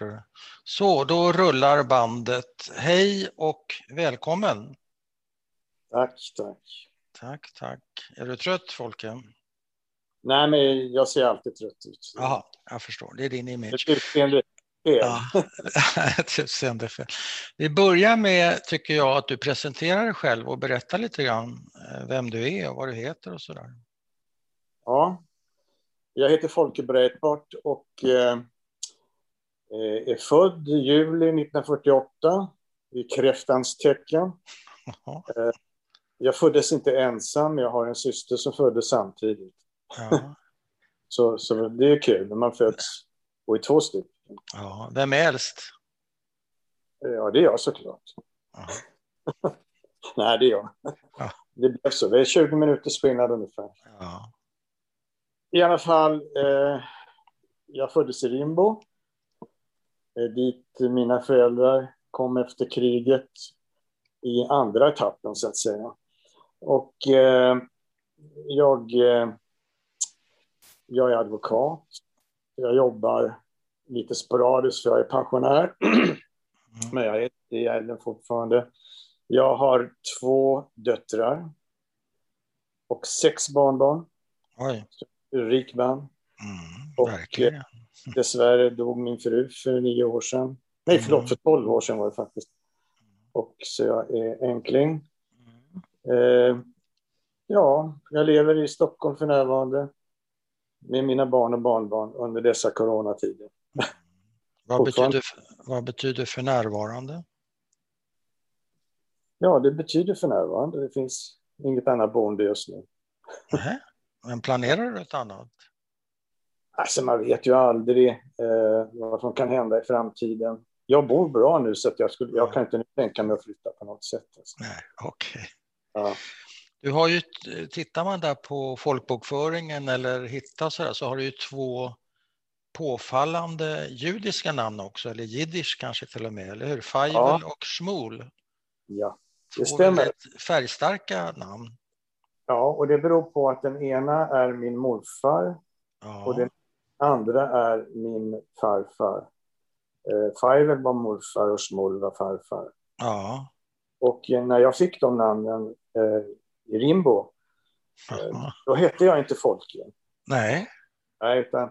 gjort. Så, då rullar bandet. Hej och välkommen. Tack, tack. Tack, tack. Är du trött, Folke? Nej, men jag ser alltid trött ut. Jaha, jag förstår. Det är din image. Utseende fel. Ja, ett. Vi börjar med, tycker jag, att du presenterar dig själv och berättar lite grann eh, vem du är och vad du heter och sådär. Ja, jag heter Folke Breitbart och eh, är född i juli 1948 i kräftans tecken. Eh, jag föddes inte ensam, jag har en syster som föddes samtidigt. Ja, Så, så det är kul när man föds och är två stycken. ja. Vem är äldst? Ja, det är jag såklart. Ja. Nej, det är jag. Ja. Det blev så. Det är 20 minuters skillnad ungefär. Ja. I alla fall, eh, jag föddes i Rimbo. Eh, dit mina föräldrar kom efter kriget i andra etappen, så att säga. Och eh, jag, eh, jag är advokat. Jag jobbar lite sporadiskt, för jag är pensionär. Men jag är i gälden fortfarande. Jag har två döttrar och sex barnbarn. Oj, Rik man. mm, Och, verkligen. Dessvärre dog min fru för nio år sedan. Nej, förlåt, för tolv år sedan var det faktiskt. Och så jag är enkling. Mm. Eh, ja, jag lever i Stockholm för närvarande med mina barn och barnbarn under dessa coronatider. Vad fortfarande- betyder, vad betyder för närvarande? Ja, det betyder för närvarande. Det finns inget annat boende just nu. Nähä. Men planerar du ett annat? Alltså, man vet ju aldrig eh, vad som kan hända i framtiden. Jag bor bra nu så att jag, skulle, jag kan inte nu tänka mig att flytta på något sätt. Alltså. Nej, okej. Ja. Du har ju, tittar man där på folkbokföringen eller hittar så där, så har du ju två påfallande judiska namn också, eller jiddisch kanske till och med, eller hur? Feivel Ja. och Schmool. ja. Två stämmer. färgstarka namn. Ja, och det beror på att den ena är min morfar Ja, och den andra är min farfar. Eh, Feivel var morfar och Schmoll var farfar. ja. Och eh, när jag fick de namnen eh, i Rimbo, ja. då hette jag inte Folke. Nej, Nej, utan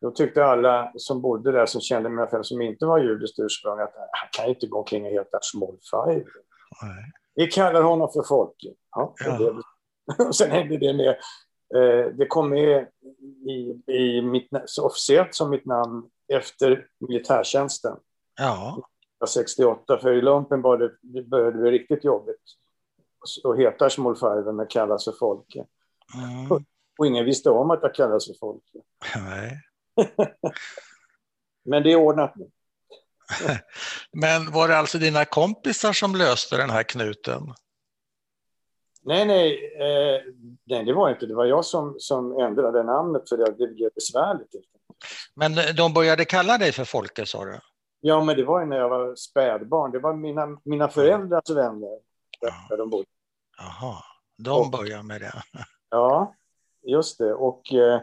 då tyckte alla som bodde där, som kände mig själv, som inte var judiskt ursprung, att han kan inte gå omkring och heta Schmoll Feivel. nej. Vi kallar honom för Folke. Ja, Ja. det. Och sen hände det med, eh, det kom med i, i mitt, officiellt som mitt namn efter militärtjänsten. Ja, Jag var 68, för i lumpen var det, det började bli riktigt jobbigt att heta Schmollfeiven men kallas för Folke. mm. Och ingen visste om att jag kallades för Folke. nej. Men det är ordnat nu. Men var det alltså dina kompisar som löste den här knuten? Nej, nej, eh, nej, det var inte. Det var jag som, som ändrade namnet för det, det blev besvärligt. Men de började kalla dig för Folke, sa du? Ja, men det var ju när jag var spädbarn. Det var mina, mina föräldrars vänner där, Ja. de bodde. Jaha, de Och- börjar med det. Ja, just det. Och eh,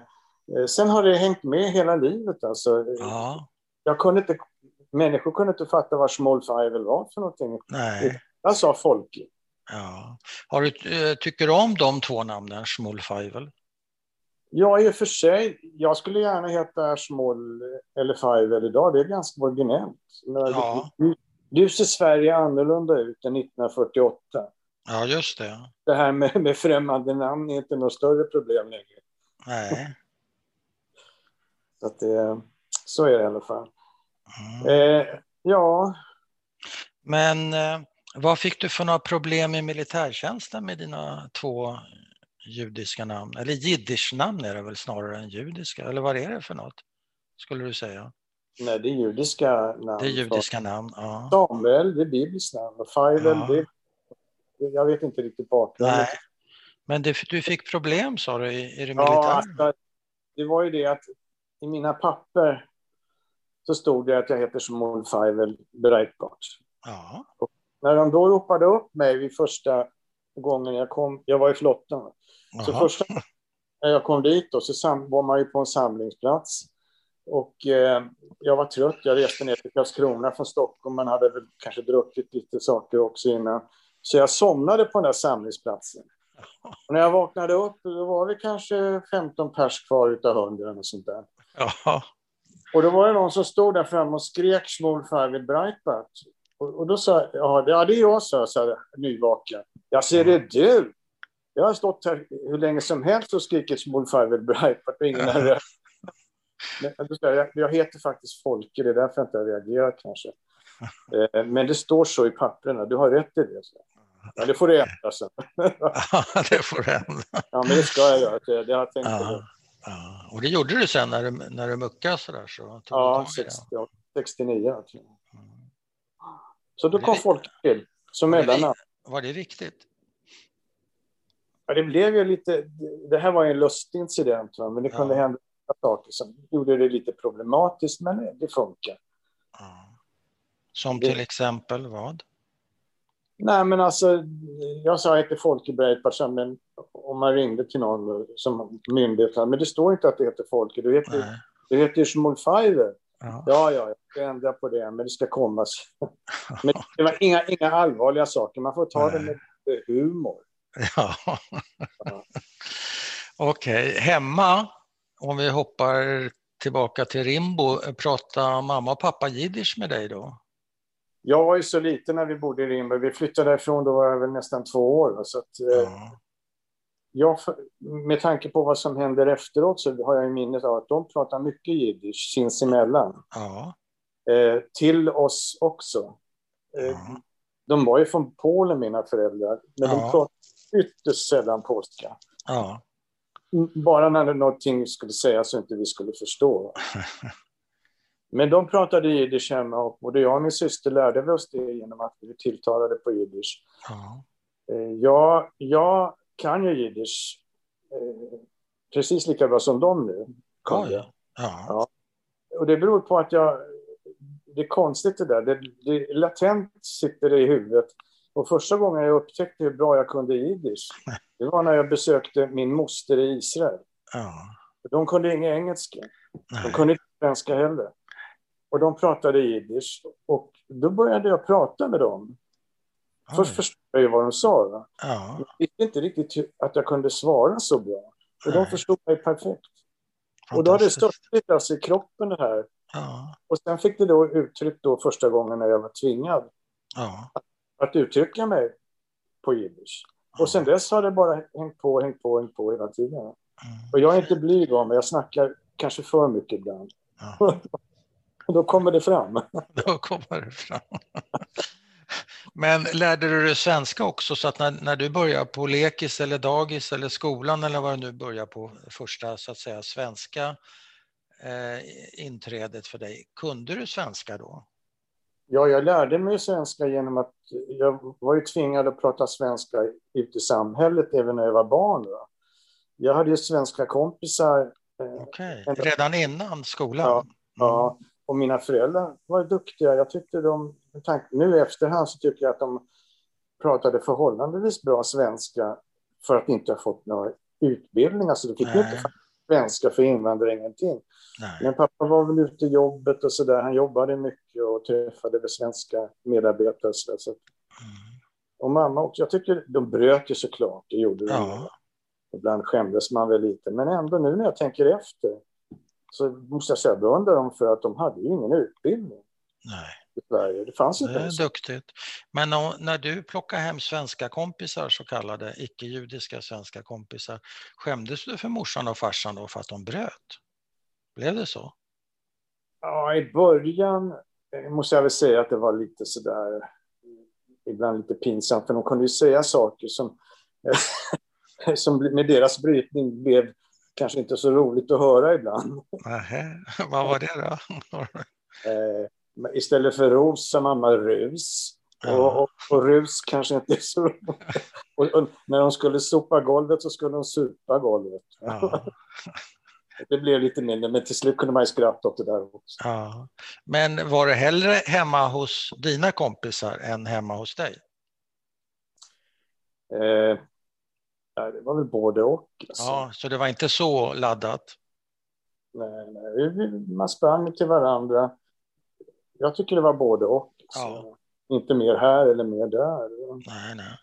eh, sen har det hängt med hela livet. Alltså. Ja, Jag kunde inte, människor kunde inte fatta vad small fivel var för någonting. nej. Jag sa folke. Ja. Har du, eh, tycker du om de två namnen, Schmoll-Feivel? Ja, i och för sig. Jag skulle gärna heta small eller fivel idag. Det är ganska originellt. Ja. Nu ser Sverige annorlunda ut än 1948. Ja, just det. Det här med, med främmande namn är inte något större problem längre. Nej. Så, att det, så är det i alla fall. Mm. Eh, ja, Men eh, vad fick du för några problem i militärtjänsten med dina två judiska namn? Eller jiddischnamn är det väl snarare än judiska? Eller vad är det för något? Skulle du säga? nej, det är judiska namn. Det är judiska namn, ja. Samuel, det är bibliskt namn. Och Feivel, Ja. det, jag vet inte riktigt bakgrunden. Nej. Men det, du fick problem sa du i, i det Ja, militära? alltså, det var ju det att i mina papper så stod det att jag heter Shmuel Feivel Breitbart. Ja. När de då ropade upp mig vid första gången jag kom, jag var i flottan, så Jaha. första när jag kom dit då, så sam, var man ju på en samlingsplats Och eh, jag var trött. Jag reste ner till Karlskrona från Stockholm. Man hade väl kanske druckit lite saker också innan. Så jag somnade på den där samlingsplatsen. Och när jag vaknade upp då var det kanske 15 pers kvar utav 100 och sånt där. Ja. Och då var det någon som stod där framme och skrek Schmoll Farvid Breitbart. Och, och, då sa jag, ja det är jag, sa jag, nyvaken. Jag ser det du. Jag har stått här hur länge som helst och skrikit Farvid Breitbart och ingen har jag, jag heter faktiskt Folke, det är därför jag inte har reagerat kanske. Eh, men det står så i papperna, du har rätt i det. Så. Ja, det får du ändra sen. ja, det får du ändra. Ja, men det ska jag göra. Det, det har jag tänkt ja, ja. Och det gjorde du sen när du, när du muckade sådär? Så ja, 60, 69. Mm. Så då kom folk till som mellannamn. Var det viktigt? Ja, det blev ju lite... Det här var en lustig incident, men det kunde ja. hända saker som gjorde det lite problematiskt, men det funkar. Ja. Som till det... exempel vad? Nej, men alltså, jag sa att det Folke Breitbart, men om man ringde till någon som myndighet, men det står inte att det heter Folke, det heter, det heter. Ja. ja, ja, jag ska ändra på det, men det ska komma. men det var inga, inga allvarliga saker, man får ta Nej. det med humor. Ja. ja. Okej, okay. hemma, om vi hoppar tillbaka till Rimbo, pratar mamma och pappa jiddisch med dig då? Jag var ju så liten när vi bodde i Rimbo. Vi flyttade därifrån, då var jag väl nästan två år. Så att, eh, ja. Jag, med tanke på vad som händer efteråt så har jag i minnet av att de pratar mycket jiddisch sinsemellan. Ja. Eh, till oss också. Eh, ja. De var ju från Polen, mina föräldrar, men de pratade ytterst sällan polska. Ja. Bara när någonting skulle sägas så inte vi skulle förstå. Men de pratade jiddisch hemma och både jag och min syster lärde vi oss det genom att vi tilltalade på jiddisch. Ja. Eh, jag, jag kan ju jiddisch eh, precis lika bra som de nu kunde. Ja. Ja. Och det beror på att jag... Det är konstigt det där. Det, det latent sitter det i huvudet. Och första gången jag upptäckte hur bra jag kunde jiddisch, det var när jag besökte min moster i Israel. Ja. De kunde inget engelska. De kunde inte svenska heller. Och de pratade jiddisch. Och då började jag prata med dem. Oj. Först förstod jag ju vad de sa. Ja. Jag visste inte riktigt att jag kunde svara så bra. Och de förstod mig perfekt. Och då hade det störtat alltså i kroppen det här. Ja. Och sen fick det då uttryck då första gången när jag var tvingad ja. att, att uttrycka mig på jiddisch. Ja. Och sen dess har det bara hängt på, hängt på, hängt på hela tiden. Mm. Och jag är inte blyg av mig, jag snackar kanske för mycket ibland. Då kommer det fram. Då kommer det fram. Men lärde du dig svenska också så att när, när du börjar på lekis eller dagis eller skolan eller vad du nu börjar på första så att säga svenska eh, inträdet för dig, kunde du svenska då? Ja, jag lärde mig svenska genom att jag var ju tvingad att prata svenska ute i samhället även när jag var barn. Då. Jag hade ju svenska kompisar. Eh, Okej, okay. redan innan skolan? Ja, mm. ja, och mina föräldrar var duktiga. Jag tyckte de, nu i efterhand så tycker jag att de pratade förhållandevis bra svenska för att inte ha fått några utbildningar. Så de fick Nej. inte svenska för invandrare, ingenting. Nej. Men pappa var väl ute i jobbet och så där. Han jobbade mycket och träffade väl svenska medarbetare. Så, där, så. Mm. Och mamma också. Jag tycker de bröt ju såklart, det gjorde de. Ja. Ibland skämdes man väl lite, men ändå nu när jag tänker efter så måste jag säga beundra dem för att de hade ju ingen utbildning. Nej. I Sverige. Det fanns inte. Det är duktigt. Men när du plockade hem svenska kompisar, så kallade icke-judiska svenska kompisar, skämdes du för morsan och farsan då för att de bröt? Blev det så? Ja, i början eh, måste jag väl säga att det var lite sådär, ibland lite pinsamt, för de kunde ju säga saker som, som med deras brytning blev kanske inte så roligt att höra ibland. Nähä, vad var det då? istället för ros sa mamma rus. Och, och, och, rus kanske inte är så och, och, när de skulle sopa golvet så skulle de supa golvet. Ja. det blev lite mindre, men till slut kunde man ju skratta åt det där också. Ja. Men var det hellre hemma hos dina kompisar än hemma hos dig? Eh, det var väl både och. Alltså. Ja, så det var inte så laddat? nej, nej. Man sprang till varandra. Jag tycker det var både och. Ja. Inte mer här eller mer där. Nej, nej.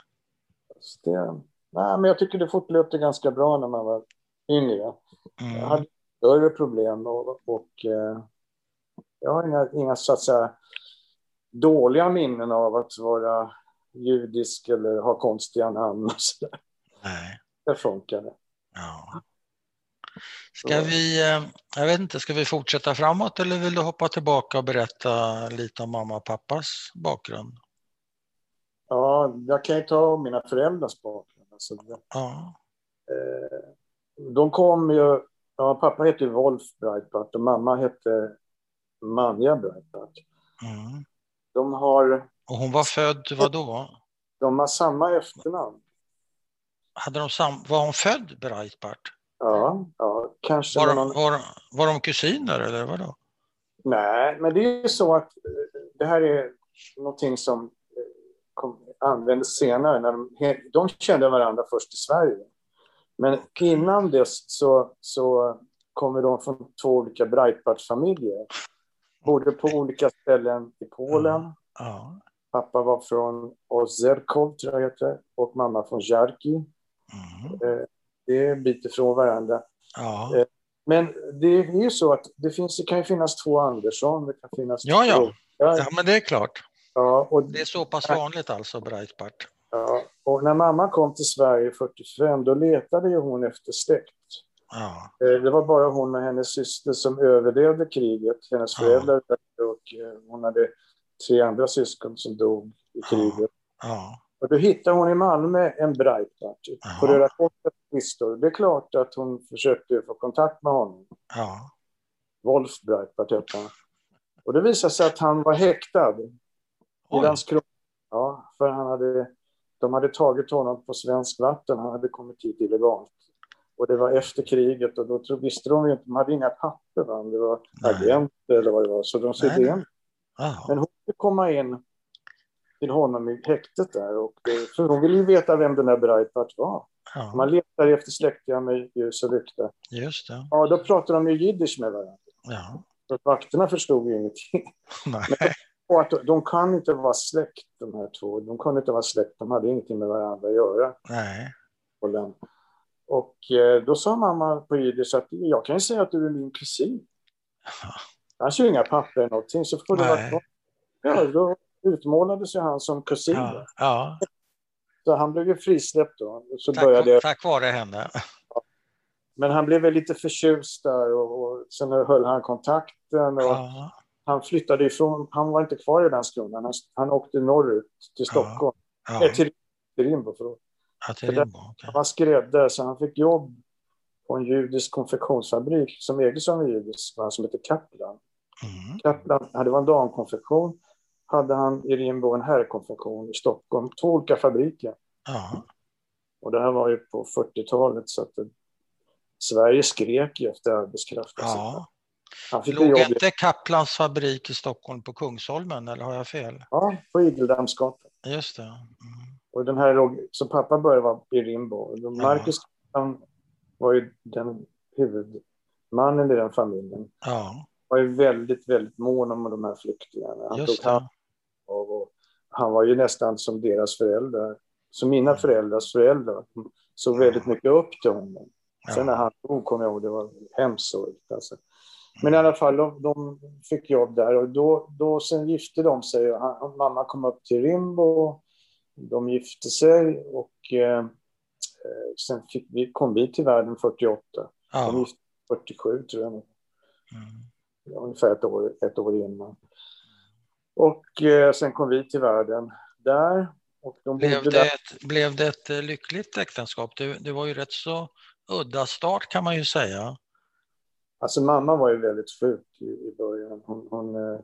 Det, nej, men jag tycker det fortlöpte ganska bra när man var yngre. Mm. Jag hade större problem och, och eh, jag har inga, inga så att säga, dåliga minnen av att vara judisk eller ha konstiga namn och så där. Nej. Det funkade. Ja. Ska vi, eh, jag vet inte, ska vi fortsätta framåt eller vill du hoppa tillbaka och berätta lite om mamma och pappas bakgrund? Ja, jag kan ju ta mina föräldrars bakgrund. Alltså, ja. Eh, de kom ju, ja, pappa hette Wolf Breitbart och mamma hette Manja Breitbart. Mm. De har... Och hon var född, vad då? De har samma efternamn. Hade de sam, var hon född Breitbart? Ja, ja kanske. Var de, någon... var, var de kusiner eller vadå? Nej, men det är ju så att eh, det här är någonting som eh, kom, användes senare. När de, de kände varandra först i Sverige. Men innan dess så, så kommer de från två olika Breitbart-familjer. Bodde på olika ställen i Polen. Ja. Pappa var från Ozerkov, tror jag heter, och mamma från Jarki. Mm. Det är en bit ifrån varandra. Ja. Eh, men det är ju så att det, finns, det kan ju finnas två Andersson, det kan finnas ja, ja. två... Ja, men det är klart. Ja, och, det är så pass vanligt alltså, Breitbart. Ja, och när mamma kom till Sverige 45, då letade ju hon efter släkt. Ja. Eh, det var bara hon och hennes syster som överlevde kriget. Hennes föräldrar ja. och eh, hon hade tre andra syskon som dog i kriget. Ja. Och då hittade hon i Malmö en Breitbart på Röda Korsets listor. Det är klart att hon försökte få kontakt med honom. Ja. Wolf Breitbart hette han. Och det visade sig att han var häktad i Landskrona. Ja, för han hade, de hade tagit honom på svensk vatten. Han hade kommit hit illegalt. Och det var efter kriget och då visste de inte, de hade inga papper. Va? Det var agenter eller vad det var. Så de sa det. Men hon fick komma in till honom i häktet där. Och, för hon ville ju veta vem den där Breitbart var. Ja. Man letar efter släktingar med ljus och lykta. Just det. Ja, då pratade de ju jiddisch med varandra. Ja. Så vakterna förstod ju ingenting. Nej. Men att de kan inte vara släkt, de här två. De kunde inte vara släkt, de hade ingenting med varandra att göra. Nej. Och eh, då sa mamma på jiddisch att jag kan ju säga att du är min kusin. Ja. Han har ju inga papper eller någonting, så får det vara Ja, då utmålades ju han som kusin. Ja. ja. Så han blev ju frisläppt då. Så tack, började... tack vare henne. Men han blev väl lite förtjust där och, och sen höll han kontakten. Och Ja. Han flyttade ifrån, han var inte kvar i Landskrona, han, han åkte norrut till Stockholm. Ja. Eh, till, till Rimbo, förlåt. Ja, till Rimbo. okej. Han var skräddare så han fick jobb på en judisk konfektionsfabrik som ägdes av en judisk man som heter Kaplan. Mm. Kaplan, ja, det var en damkonfektion. Hade han i Rimbo en herrkonfektion i Stockholm. Två olika fabriker. Ja. Och det här var ju på 40-talet så att det, Sverige skrek ju efter arbetskraft. Ja. Han fick Låg jobb inte Kaplans fabrik i Stockholm på Kungsholmen eller har jag fel? ja, på Igeldammsgatan. Just det. Mm. Och den här låg, så pappa började vara i Rimbo. Marcus han var ju den huvudmannen i den familjen. Ja, var ju väldigt, väldigt mån om de här flyktingarna. Han just tog hand. Av och han var ju nästan som deras föräldrar. Som mina föräldrars föräldrar. De såg väldigt mycket upp till honom. Sen när han dog kommer jag ihåg, det var hemskt sorgligt. Alltså. Men i alla fall, de, de fick jobb där och då, då sen gifte de sig. Han, mamma kom upp till Rimbo. De gifte sig och eh, eh, sen fick vi, kom vi till världen 48. De Ja. gifte sig 47 tror jag. Mm. ungefär ett år, ett år innan. Och eh, sen kom vi till världen där. Och de Blev, det där. ett, blev det ett eh, lyckligt äktenskap? Det, det var ju rätt så udda start kan man ju säga. Alltså mamma var ju väldigt sjuk i, i början. Hon, hon, Ja.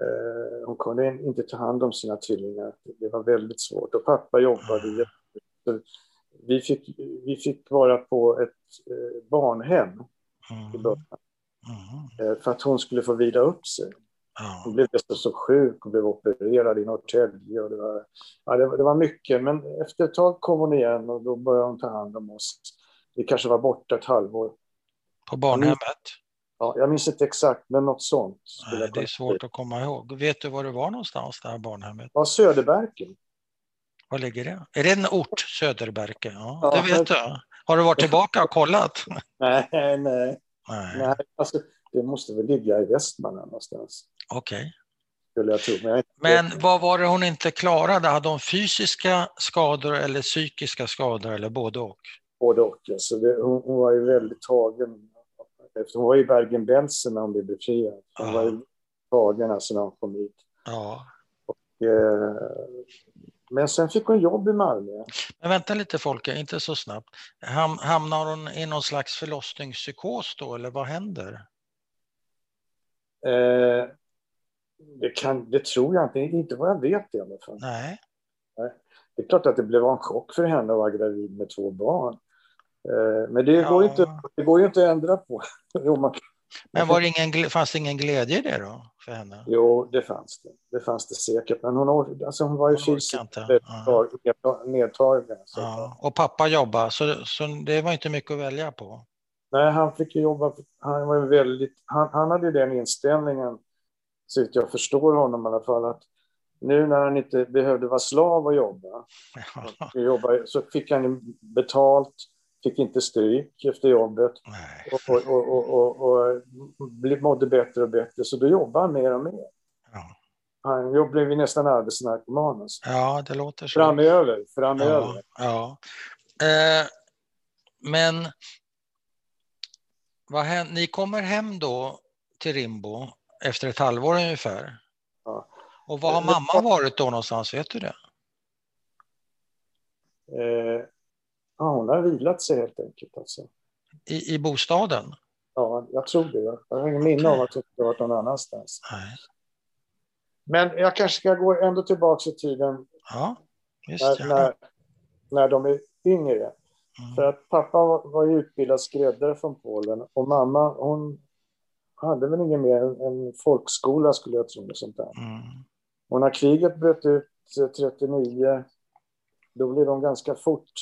eh, hon kunde inte ta hand om sina tvillingar. Det var väldigt svårt. Och pappa jobbade Mm. jättemycket. Vi fick, vi fick vara på ett eh, barnhem i Mm. början. Mm. Eh, för att hon skulle få vila upp sig. Ja. Hon blev så, så sjuk och blev opererad i Norrtälje. Och det, var, ja, det, det var mycket, men efter ett tag kom hon igen och då började hon ta hand om oss. Vi kanske var borta ett halvår. På barnhemmet? Ja, jag minns inte exakt, men något sånt. Nej, det är svårt att komma ihåg. Vet du var det var någonstans, det här barnhemmet? Ja, Söderberken. Var ligger det? Är det en ort, Söderberke? Ja, ja det vet du. Har du varit tillbaka och kollat? nej, nej. nej. nej alltså, det måste väl ligga i Västmanland någonstans. Okej. Okay. Skulle jag tro. Men, men vad var det hon inte klarade? Hade hon fysiska skador eller psykiska skador eller både och? Både och. Alltså det, hon, hon var ju väldigt tagen. Hon var i Bergen-Belsen när hon blev befriad. Hon ja. var ju tagen alltså när hon kom hit. Ja. Och, eh, men sen fick hon jobb i Malmö. Men vänta lite Folke, inte så snabbt. Ham, hamnar hon i någon slags förlossningspsykos då, eller vad händer? Eh, det, kan, det tror jag inte, inte vad jag vet i alla fall. Nej. Det är klart att det blev en chock för henne att vara gravid med två barn. Eh, men det, ja. går, inte, det går ju inte att ändra på. Men var det ingen, fanns det ingen glädje i det då för henne? Jo, det fanns det. Det fanns det säkert. Men hon, alltså hon var ju fysiskt nedtagen. Ja. Och pappa jobbade, så, så det var inte mycket att välja på. Nej, han fick jobba. Han, var väldigt, han, han hade den inställningen, så jag förstår honom i alla fall, att nu när han inte behövde vara slav och jobba, ja. jobba så fick han betalt fick inte stryk efter jobbet och, och, och, och, och mådde bättre och bättre. Så då jobbade han mer och mer. Ja. Han blev ju nästan arbetsnarkoman. Alltså. Ja, det låter så. Framöver. framöver. Ja, ja. Eh, men vad händer? ni kommer hem då till Rimbo efter ett halvår ungefär. Ja. Och var har mamma varit då någonstans? Vet du det? Eh, Ja, hon har vilat sig helt enkelt. Alltså. I, I bostaden? Ja, jag tror det. Jag har ingen minne av att hon varit någon annanstans. Nej. Men jag kanske ska gå ändå tillbaka i tiden. Ja, just när, när, när de är yngre. Mm. För att pappa var, var utbildad skräddare från Polen och mamma hon hade väl inget mer än en folkskola skulle jag tro. Sånt där. Mm. Och när kriget bröt ut 39 då blev de ganska fort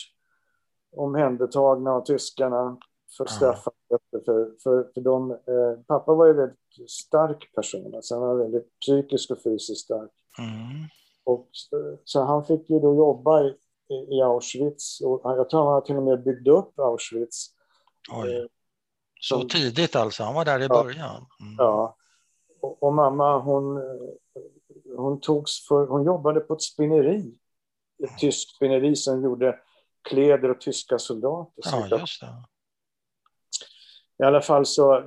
omhändertagna av tyskarna för straffarbete. För, för, för de, eh, pappa var ju en väldigt stark person, alltså han var väldigt psykiskt och fysiskt stark. Mm. Och, så han fick ju då jobba i, i Auschwitz och jag tror han till och med byggde upp Auschwitz. Oj. Så tidigt alltså, han var där i ja, början? Mm. Ja. Och, och, mamma hon, hon, togs för, hon jobbade på ett spinneri, ett tyskt spinneri som gjorde kläder och tyska soldater. Ja, just det. I alla fall så,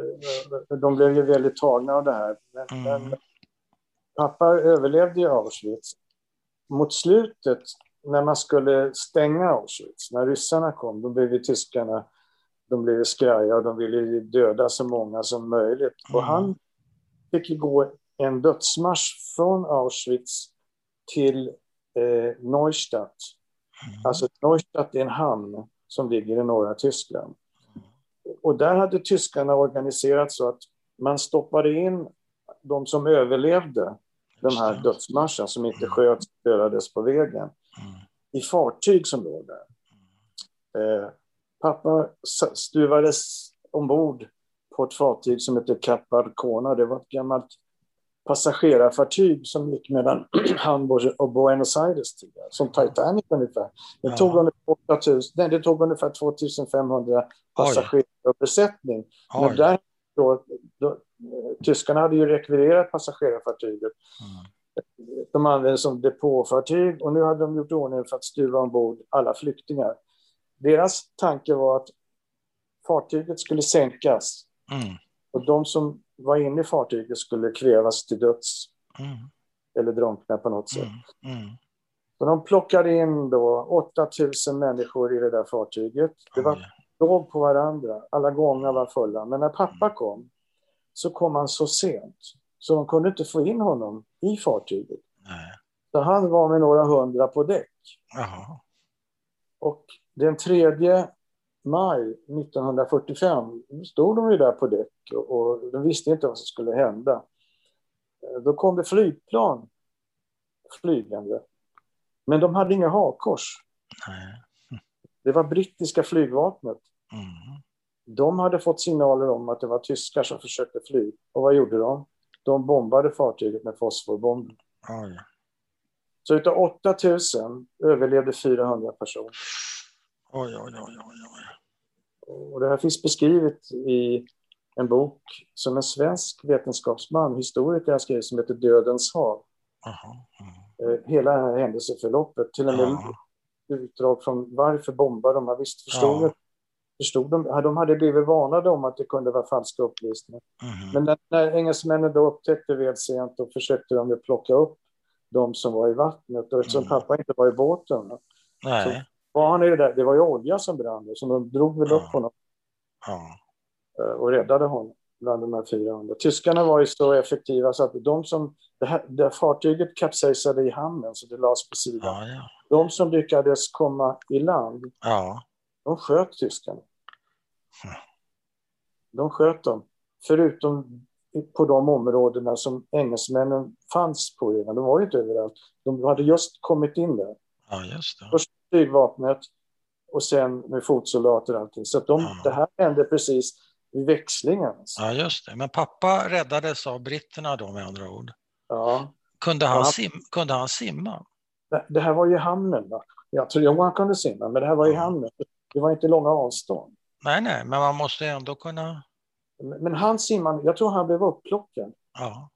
de blev ju väldigt tagna av det här. Men, mm. men pappa överlevde ju Auschwitz. Mot slutet, när man skulle stänga Auschwitz, när ryssarna kom, då blev ju tyskarna de blev skraja och de ville döda så många som möjligt. Mm. Och han fick gå en dödsmarsch från Auschwitz till eh, Neustadt Mm. Alltså Neustadt är en hamn som ligger i norra Tyskland. Och där hade tyskarna organiserat så att man stoppade in de som överlevde den här dödsmarschen, som inte mm. sköts dödades på vägen, mm. i fartyg som låg där. Eh, pappa stuvades ombord på ett fartyg som heter Caparcona. Det var ett gammalt passagerarfartyg som gick mellan Hamburg och Buenos Aires tidigare, som Titanic ungefär. Det, ja. tog, ungefär 8000, nej, det tog ungefär 2500 passagerarbesättning. Men där, då, då, tyskarna hade ju rekvirerat passagerarfartyget. Mm. De använde som depåfartyg och nu hade de gjort ordning för att stuva ombord alla flyktingar. Deras tanke var att fartyget skulle sänkas. Mm. Och de som var inne i fartyget skulle kvävas till döds. Mm. Eller drunkna på något sätt. Mm. Mm. Så de plockade in då 8000 människor i det där fartyget. Det var låg på varandra. Alla gånger var fulla. Men när pappa mm. kom så kom han så sent. Så de kunde inte få in honom i fartyget. Nej. Så han var med några hundra på däck. Jaha. Och den tredje maj 1945 stod de ju där på däck och, och de visste inte vad som skulle hända. Då kom det flygplan flygande. Men de hade inga hakkors. Nej. Det var brittiska flygvapnet. Mm. de hade fått signaler om att det var tyskar som försökte fly. Och vad gjorde de? De bombade fartyget med fosforbomber. Oj. Så utav 8000 överlevde 400 personer. Oj, oj, oj, oj, oj. Och det här finns beskrivet i en bok som en svensk vetenskapsman, historiker, har skrivit som heter Dödens hav. Jaha. Mm. Eh, Hela det här händelseförloppet, till och med Ja. utdrag från varför bombade de? Visst förstod, Ja. förstod de? De hade blivit varnade om att det kunde vara falska upplysningar. Mhm. Men när, när engelsmännen då upptäckte väl sent, då försökte de plocka upp de som var i vattnet. Och eftersom Mm. pappa inte var i båten, Nej. Var han i det där, det var ju olja som brann, så de drog väl Ja. upp honom Ja. eh, och räddade honom bland de här 400. Tyskarna var ju så effektiva så att de som, det här, det här fartyget kapsejsade i hamnen så det lades på sidan. Ja. De som lyckades komma i land, de sköt tyskarna. Mm. De sköt dem, förutom på de områdena som engelsmännen fanns på redan. De var ju inte överallt. De hade just kommit in där. Ja, just det. Först flygvapnet och sen med fotsoldater och allting. Så att de, Ja. det här hände precis vid växlingen. Alltså. Ja, just det. Men pappa räddades av britterna då med andra ord. Ja. Kunde han, Ja. sim, kunde han simma? Det, det här var ju i hamnen. Va? Jag tror han kunde simma, men det här var i Ja. hamnen. Det var inte långa avstånd. Nej, nej, men man måste ändå kunna... Men men han simmade, jag tror han blev upplockad Ja,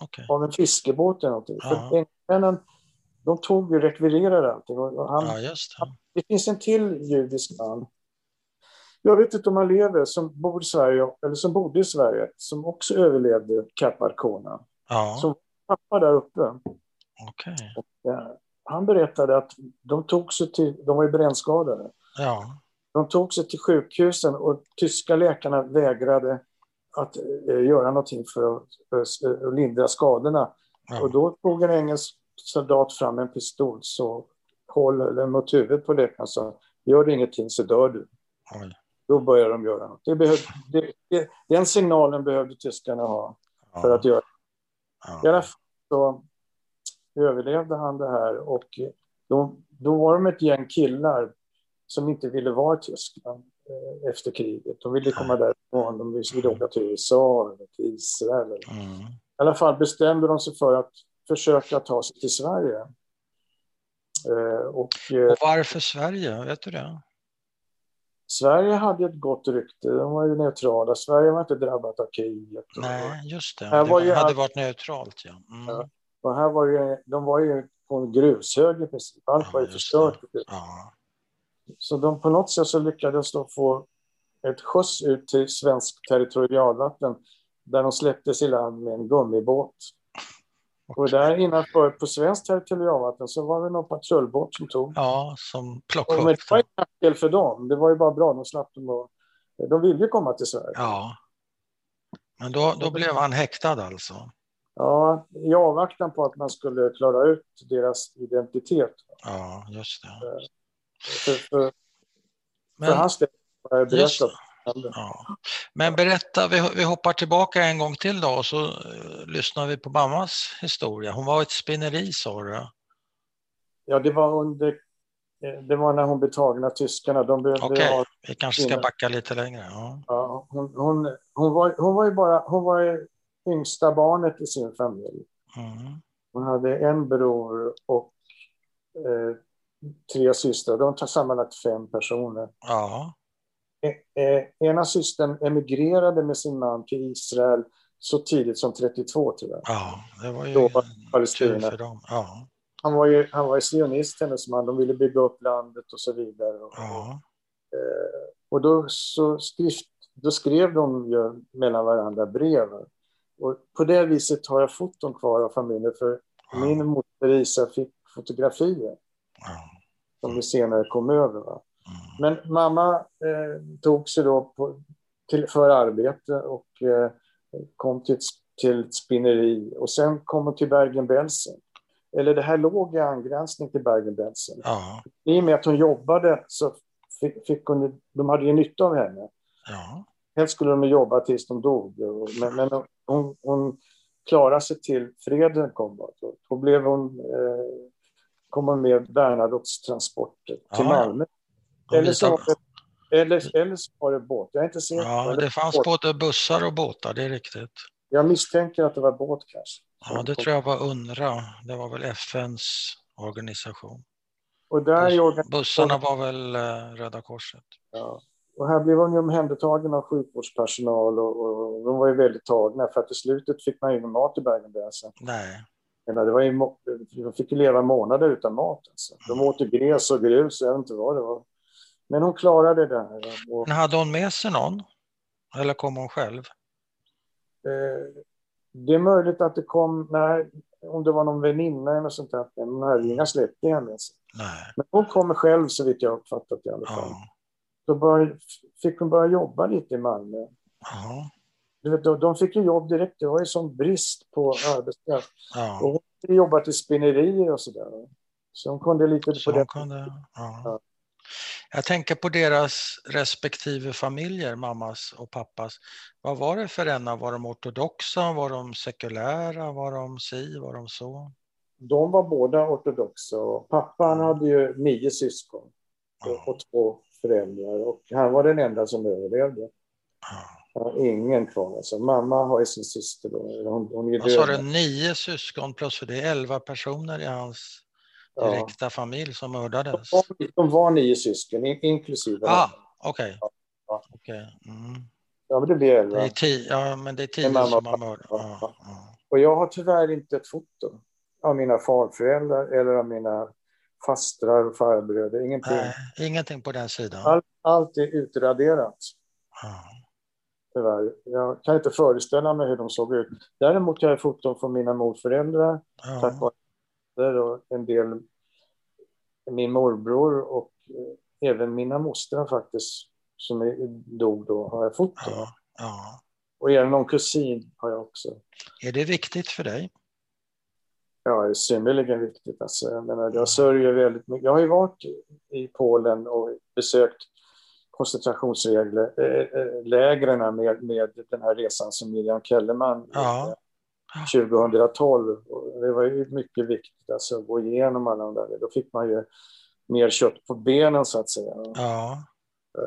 okej. av en fiskebåt eller någonting. Ja. För engelsmännen, de tog ju, rekvirerade allting. Och han, Ja, just det. Det finns en till judisk man. Jag vet inte om han lever, som bor i Sverige, eller som bodde i Sverige, som också överlevde Cap Arcona. Ja, Som pappa där uppe. okej. Eh, Han berättade att de tog sig till, de var ju brännskadade. Ja, De tog sig till sjukhusen och tyska läkarna vägrade att eh, göra någonting för att, för att lindra skadorna. Och ja. då tog en engelsk soldat fram en pistol så håll den mot huvudet på läkaren och sa gör det ingenting så dör du. Oj. Då började de göra något. Det behöv, det, det, den signalen behövde tyskarna ha för att Ja, göra. I alla ja. fall så överlevde han det här och då, då var de ett gäng killar som inte ville vara i Tyskland eh, efter kriget. De ville komma därifrån, de ville åka till USA eller till Israel. eller- Mm. I alla fall bestämde de sig för att försöka ta sig till Sverige. Eh, och eh, Och varför Sverige? Vet du det? Sverige hade ett gott rykte, de var ju neutrala. Sverige var inte drabbat av kriget. Nej, just det. Här Det var ju hade allt- varit neutralt, ja. Mm. Ja. Och här var ju, de var ju på en grushög i princip. Allt Ja, var ju förstört. Ja, Så de på något sätt så lyckades de få ett skjuts ut till svensk territorialvatten där de släpptes i land med en gummibåt. Och där innanför på svenskt territorialvatten så var det någon patrullbåt som tog. ja som plockade men det var ingen nackdel för dem. Det var ju bara bra. De slapp dem och, De ville ju komma till Sverige. Ja. Men då, då blev han häktad alltså? Ja, i avvaktan på att man skulle klara ut deras identitet. Ja, just det. För, för, för Men, hans del har jag berättat. Ja. Men berätta, vi, hoppar tillbaka en gång till då och så uh, lyssnar vi på mammas historia. Hon var ett spinneri sa du? Ja, det var under... eh, Det var när hon blev tagen av tyskarna. De behövde Okej, ha, vi kanske ska backa lite längre. Ja. ja, hon, hon, hon, var, hon var ju bara... Hon var yngsta barnet i sin familj. Mm. Hon hade en bror och eh, tre systrar. De tar sammanlagt fem personer. Ja, Eh, eh, ena systern emigrerade med sin man till Israel så tidigt som 32 tror jag. ja, det var ju Då var Palestina. Ja, Han var ju, han var ju sionist, hennes man. De ville bygga upp landet och så vidare. Och, ja, eh, och då, så skrift, då skrev de ju mellan varandra brev. Och på det viset har jag foton kvar av familjen. För ja, min moster Isa fick fotografier ja. som vi senare kom över. Va? Mm. Men mamma eh, tog sig då på, till, för arbete och eh, kom till ett, till ett spinneri. Och sen kom hon till Bergen-Belsen. Eller det här låg i angränsning till Bergen-Belsen. ja, I och med att hon jobbade så fick, fick hon, de hade ju nytta av henne. ja, Helst skulle de jobba tills de dog. Och- Men, men hon, hon klarade sig till freden kom. Då, då blev hon, eh, kom hon med Bernadottes transporter till ja. Malmö. Eller så, Eller, eller så var det båt. Jag är inte säker. Ja, Eller det fanns båt. både bussar och båtar, det är riktigt. Jag misstänker att det var båt kanske. Ja, det tror jag var UNRWA. Det var väl FNs organisation. Och där organ- Bussarna var väl eh, Röda Korset. Ja. Och här blev hon ju omhändertagen av sjukvårdspersonal och, och de var ju väldigt tagna för att i slutet fick man ju ingen mat i Bergen-Belsen. Nej, det var ju, de fick ju leva månader utan mat. Alltså. De åt ju gräs och grus, jag vet inte vad det var. Men hon klarade det här. Och, men hade hon med sig någon? Eller kom hon själv? eh, det är möjligt att det kom, nej, om det var någon väninna eller sånt där, men hon hade inga släktingar med sig. Nej. Men hon kommer själv så vitt jag uppfattat i alla fall. Ja. Då började, fick hon börja jobba lite i Malmö. Ja. Du vet, de, de fick ju jobb direkt, det var ju sån brist på arbetskraft. ja. Och hon hade jobbat i spinnerier och sådär. Så hon kunde lite Så på det. kunde, ja. Ja. Jag tänker på deras respektive familjer, mammas och pappas. Vad var det för ena? Var de ortodoxa? Var de sekulära? Var de si? Var de så? De var båda ortodoxa pappan hade ju nio syskon och, Ja. och två föräldrar och han var den enda som överlevde. Ja. Han har ingen kvar. Alltså, mamma har ju sin syster då. Hon, hon är Vad sa du, nio syskon plus för det är elva personer i hans Ja. direkta familj som mördades? De, de var nio syskon, in, inklusive Ah, okej. Ja. Okej. Mm. Ja, men det blir Det elva. är tio, ja, men det är tio mamma som har mördat. Ja, ja. Och jag har tyvärr inte ett foto av mina farföräldrar eller av mina fastrar och farbröder. Ingenting. Nej, ingenting på den sidan. Allt, allt är utraderat. Ja. Tyvärr. Jag kan inte föreställa mig hur de såg ut. Däremot har jag foton från mina morföräldrar, tack Ja. vare och en del min morbror och eh, även mina mostrar faktiskt, som är, dog då, har jag foton. Ja. Ja. Och även någon kusin har jag också. Är det viktigt för dig? Ja, det är synnerligen viktigt. Alltså, jag, menar, jag sörjer väldigt mycket. Jag har ju varit i Polen och besökt koncentrationslägren med, med den här resan som Miriam Kellerman Ja. Gjorde 2012. Och det var ju mycket viktigt alltså, att gå igenom alla de där. Då fick man ju mer kött på benen så att säga. Ja.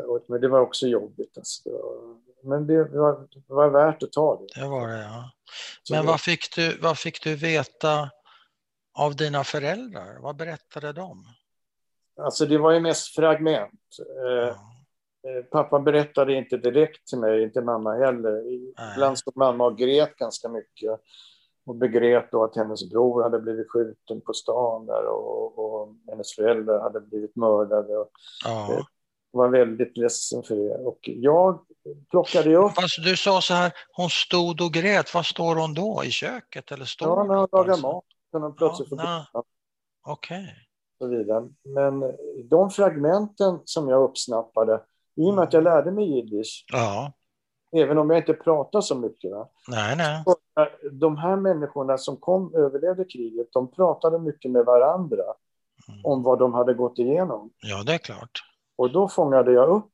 Och- Men det var också jobbigt. Alltså. Men det var, det var värt att ta det. Det var det, ja. Så Men det- vad fick, du, vad fick du veta av dina föräldrar? Vad berättade de? Alltså det var ju mest fragment. Eh, Ja. Eh, Pappa berättade inte direkt till mig, inte mamma heller. Ibland stod mamma och grät ganska mycket. Och begrät då att hennes bror hade blivit skjuten på stan där och, och hennes föräldrar hade blivit mördade. Och Ja. var väldigt ledsen för det. Och jag plockade upp, Fast du sa så här, hon stod och grät. Var står hon då? I köket eller står ja, hon när hon lagade mat, hon plötsligt Ja, Okej. vidare. Men de fragmenten som jag uppsnappade, i och med att jag lärde mig jiddisch, Ja. även om jag inte pratar så mycket, va? Nej, nej. de här människorna som kom överlevde kriget, de pratade mycket med varandra Mm. om vad de hade gått igenom. Ja, det är klart. Och då fångade jag upp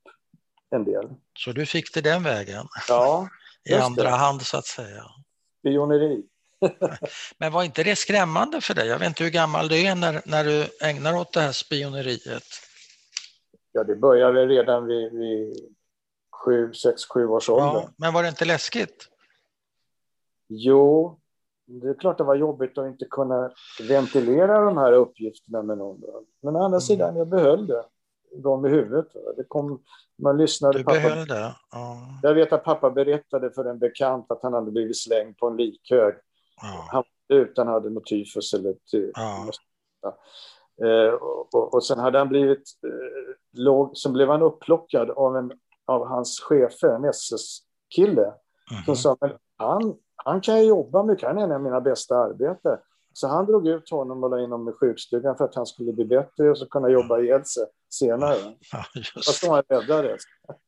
en del. Så du fick det den vägen, Ja, i andra det. hand så att säga. spioneri. Men var inte det skrämmande för dig? Jag vet inte hur gammal du är när, när du ägnar åt det här spioneriet. Ja, det började redan vid, vid sju, sex, sju års ålder. Ja, men var det inte läskigt? Jo, det är klart det var jobbigt att inte kunna ventilera de här uppgifterna med någon. Men å andra Mm. sidan, jag behöll det. Dem i huvudet. Det kom, man lyssnade Du pappa behöll det? Ja. Jag vet att pappa berättade för en bekant att han hade blivit slängd på en likhög. ja. Han utan hade något tyfus eller ty- Ja. Eh, och, och, sen hade han blivit, eh, låg, sen blev han upplockad av, en, av hans chefer, en SS-kille, som Mhm. sa men han, han kan ju jobba mycket, han är en av mina bästa arbetare. Så han drog ut honom och la in honom i sjukstugan för att han skulle bli bättre och så kunna jobba ihjäl sig senare. Ja, Fast han räddades.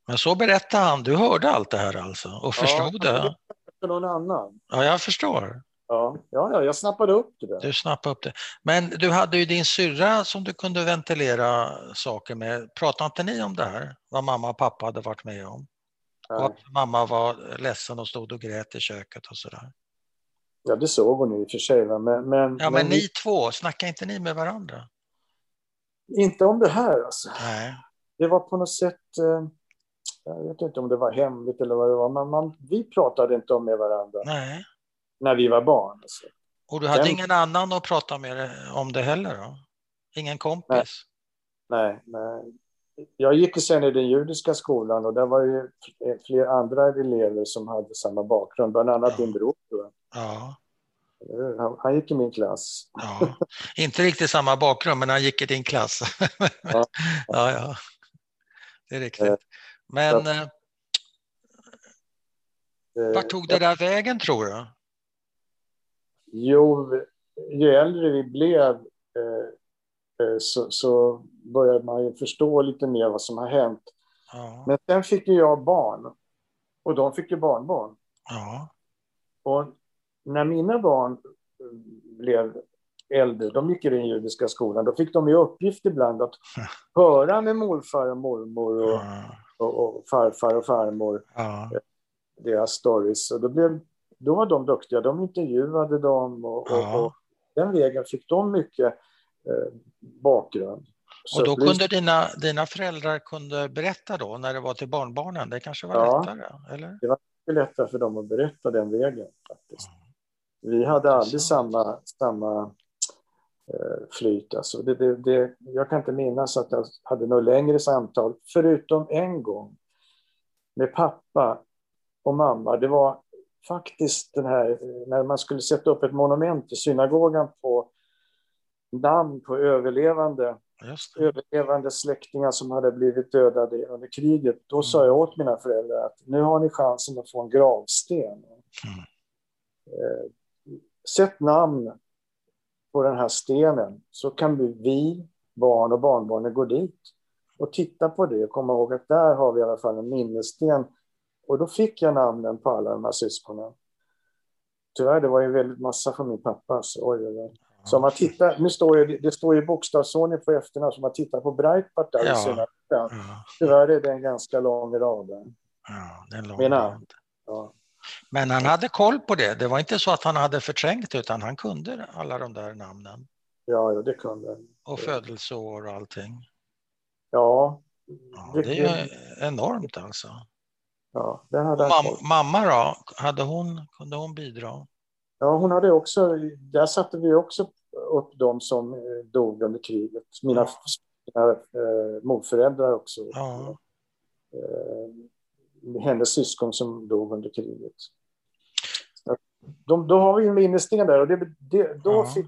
Men så berättade han, du hörde allt det här alltså och förstod Ja, det? För någon annan. Ja, jag förstår. Ja, ja, ja, jag snappade upp det där. Du snappade upp det. Men du hade ju din syrra som du kunde ventilera saker med. Pratade inte ni om det här? Vad mamma och pappa hade varit med om? Och att mamma var ledsen och stod och grät i köket och sådär. Ja, det såg hon i och för sig. Men, men, Ja, men vi- ni två, snackar inte ni med varandra? Inte om det här alltså. Nej. det var på något sätt, eh, jag vet inte om det var hemligt eller vad det var, men man, vi pratade inte om med varandra Nej. När vi var barn. Alltså. Och du hade Den- ingen annan att prata med om det heller då? Ingen kompis? Nej, nej. Jag gick ju sen i den judiska skolan och där var ju fler andra elever som hade samma bakgrund, bland annat Ja. din bror. tror jag. Ja, Han, gick i min klass. ja. Inte riktigt samma bakgrund, men han gick i din klass. Ja. ja, ja. Det är riktigt. Men eh, Eh, vart tog det där vägen tror du? Jo, ju äldre vi blev eh, eh, så, så började man ju förstå lite mer vad som har hänt. Ja, Men sen fick ju jag barn och de fick ju barnbarn. ja, Och när mina barn eh, blev äldre, de gick i den judiska skolan, då fick de ju uppgift ibland att höra med morfar och mormor och, ja, och, och farfar och farmor ja, deras stories. Och då, blev, då var de duktiga, de intervjuade dem och, Ja. och, den vägen fick de mycket eh, bakgrund. Så Och då kunde dina, dina föräldrar kunde berätta då när det var till barnbarnen? Det kanske var Ja. lättare? Eller? det är lättare för dem att berätta den vägen. faktiskt. Vi hade aldrig samma, samma eh, flyt. Alltså det, det, det, jag kan inte minnas att jag hade något längre samtal, förutom en gång med pappa och mamma. Det var faktiskt den här, när man skulle sätta upp ett monument i synagogan på namn på överlevande, överlevande släktingar som hade blivit dödade under kriget. Då Mm. sa jag åt mina föräldrar att nu har ni chansen att få en gravsten. Mm. Eh, sätt namn på den här stenen så kan vi, vi barn och barnbarnen gå dit och titta på det och komma ihåg att där har vi i alla fall en minnessten. Och då fick jag namnen på alla de här syskonen. Tyvärr, det var ju väldigt massa från min pappa. Så, oj, oj, så man tittar, nu står det, det står ju bokstavsordning på efternamn, så man tittar på Breitbart där Ja. i synagogan, Ja, tyvärr är det en ganska lång rad ja, det är en lång Mina. rad. Ja. Men han hade koll på det. Det var inte så att han hade förträngt utan han kunde alla de där namnen Ja, ja, det kunde och födelseår och allting. Ja, Ja, det, det är ju enormt alltså. Ja, det hade Mam, mamma då? Hade hon, kunde hon bidra? Ja, hon hade också, där satte vi också upp de som eh, dog under kriget. Mina, mina eh, morföräldrar också. Ja. Eh, hennes syskon som dog under kriget. De, då har vi en minnessten där och det, det, då, Ja. fick,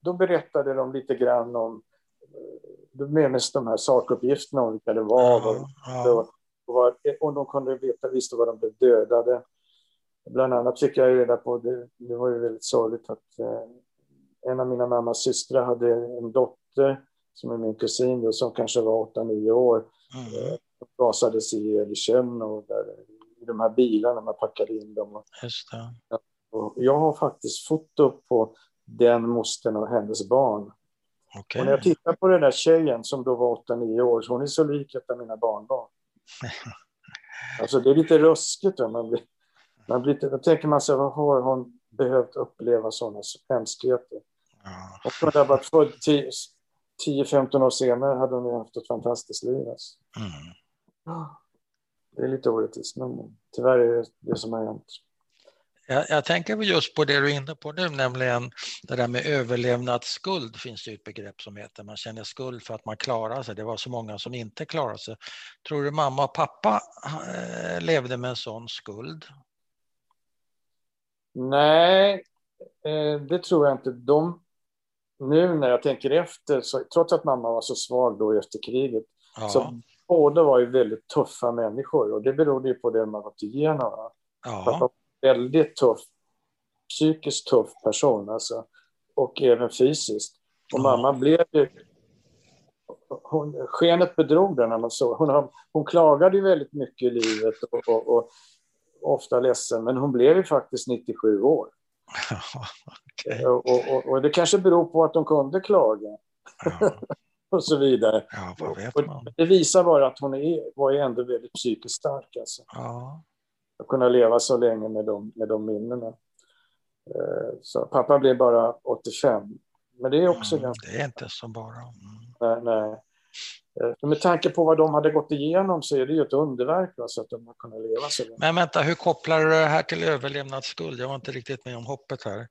då berättade de lite grann om eh, då minns de här sakuppgifterna om vilka det var. ja, och, och, var, och de kunde veta, visste var de blev dödade. Bland annat fick jag reda på, det, det var ju väldigt sorgligt, att eh, en av mina mammas systrar hade en dotter som är min kusin då, som kanske var 8-9 år. mm, gasades ihjäl i sjön och där, i de här bilarna man packade in dem. Och, och jag har faktiskt foto på den mostern och hennes barn. Okej. Och när jag tittar på den där tjejen som då var 8-9 år, hon är så lik ett av mina barnbarn. Alltså det är lite ruskigt. Va? Man blir, man blir, då tänker man sig, vad har hon behövt uppleva sådana hemskheter? Ja. Och hon hade varit född 10-15 år senare hade hon haft ett fantastiskt liv. Alltså. Mm. Det är lite orättvist, men tyvärr är det det som har hänt. Jag, jag tänker just på det du är inne på nu, nämligen det där med överlevnadsskuld finns det ett begrepp som heter. Man känner skuld för att man klarar sig. Det var så många som inte klarade sig. Tror du mamma och pappa eh, levde med en sån skuld? Nej, eh, det tror jag inte. De, nu när jag tänker efter, så, trots att mamma var så svag då efter kriget, Ja, så båda var ju väldigt tuffa människor och det berodde ju på det man gått igenom. Pappa ja, väldigt tuff, psykiskt tuff person alltså, och även fysiskt. Och Ja. mamma blev ju... Hon, skenet bedrog den man. Hon, hon klagade ju väldigt mycket i livet och, och, och ofta ledsen, men hon blev ju faktiskt 97 år. okej. Och, och, och, det kanske beror på att de kunde klaga ja, och så vidare. ja, det visar bara att hon är, var ändå väldigt psykiskt stark. Alltså. Ja, Att kunna leva så länge med de, med de minnena. Eh, Så pappa blev bara 85. Men det är också mm, ganska... det är inte så bara. Mm. Nej, nej. Eh, med tanke på vad de hade gått igenom så är det ju ett underverk va, så att de har kunnat leva så länge. Men vänta, hur kopplar du det här till överlevnadsskuld? Jag var inte riktigt med om hoppet här.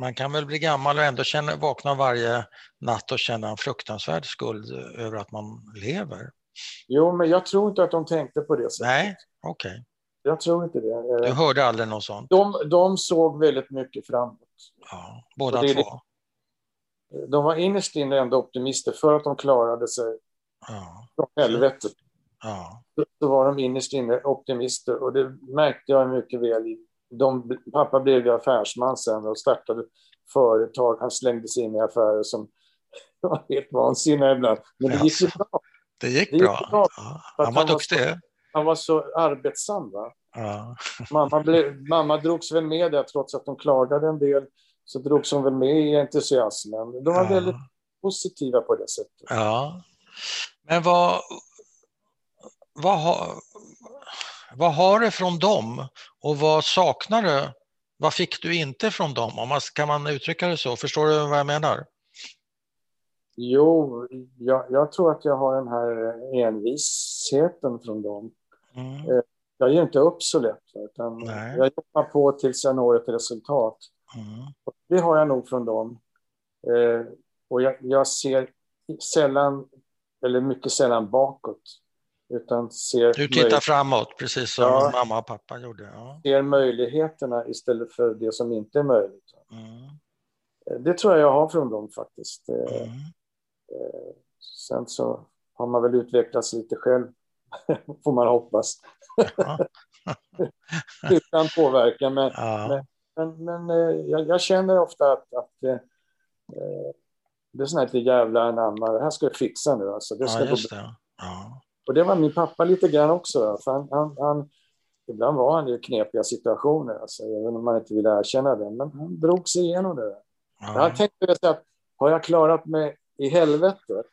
Man kan väl bli gammal och ändå känna, vakna varje natt och känna en fruktansvärd skuld över att man lever. Jo, men jag tror inte att de tänkte på det sättet. Nej, okej. Okay. Jag tror inte det. Du hörde aldrig något sånt? De, de såg väldigt mycket framåt. Ja, båda två? De var innerst inne ändå optimister för att de klarade sig ja. från helvetet. Ja. Så var de innerst inne optimister och det märkte jag mycket väl. De, pappa blev ju affärsman sen och startade företag. Han slängde sig in i affärer som var helt vansinniga ibland. Men det gick ju bra. Det gick, det gick bra. bra. Ja. Han var duktig. Han var så arbetsam. Va? Ja. mamma, blev, mamma drogs väl med där, trots att de klagade en del. Så drogs hon väl med i entusiasmen. De var ja. väldigt positiva på det sättet. Ja. Men vad, vad, har, vad har du från dem och vad saknar du? Vad fick du inte från dem? Om man, kan man uttrycka det så? Förstår du vad jag menar? Jo, jag, jag, tror att jag har den här envisheten från dem. Mm. Eh, jag ger inte upp så lätt, utan jag jobbar på tills jag når ett resultat. Mm. Det har jag nog från dem. Eh, och jag, jag, ser sällan, eller mycket sällan bakåt. Utan ser du tittar framåt, precis som ja, mamma och pappa gjorde. Ja. Ser möjligheterna istället för det som inte är möjligt. Mm. Eh, det tror jag jag har från dem faktiskt. Mm. Eh, sen så har man väl utvecklats lite själv, får man hoppas. Utan påverkan. Men, ja. men, men, eh, jag, jag, känner ofta att, att eh, det är sån här lite jävla anamma, det här ska jag fixa nu. Alltså. Det ska ja, just det. Ja. Och det var min pappa lite grann också. För han, han, han, ibland var han i knepiga situationer, alltså, även om man inte vill erkänna det. Men han drog sig igenom det. Ja. Jag tänkte att har jag klarat mig i helvetet,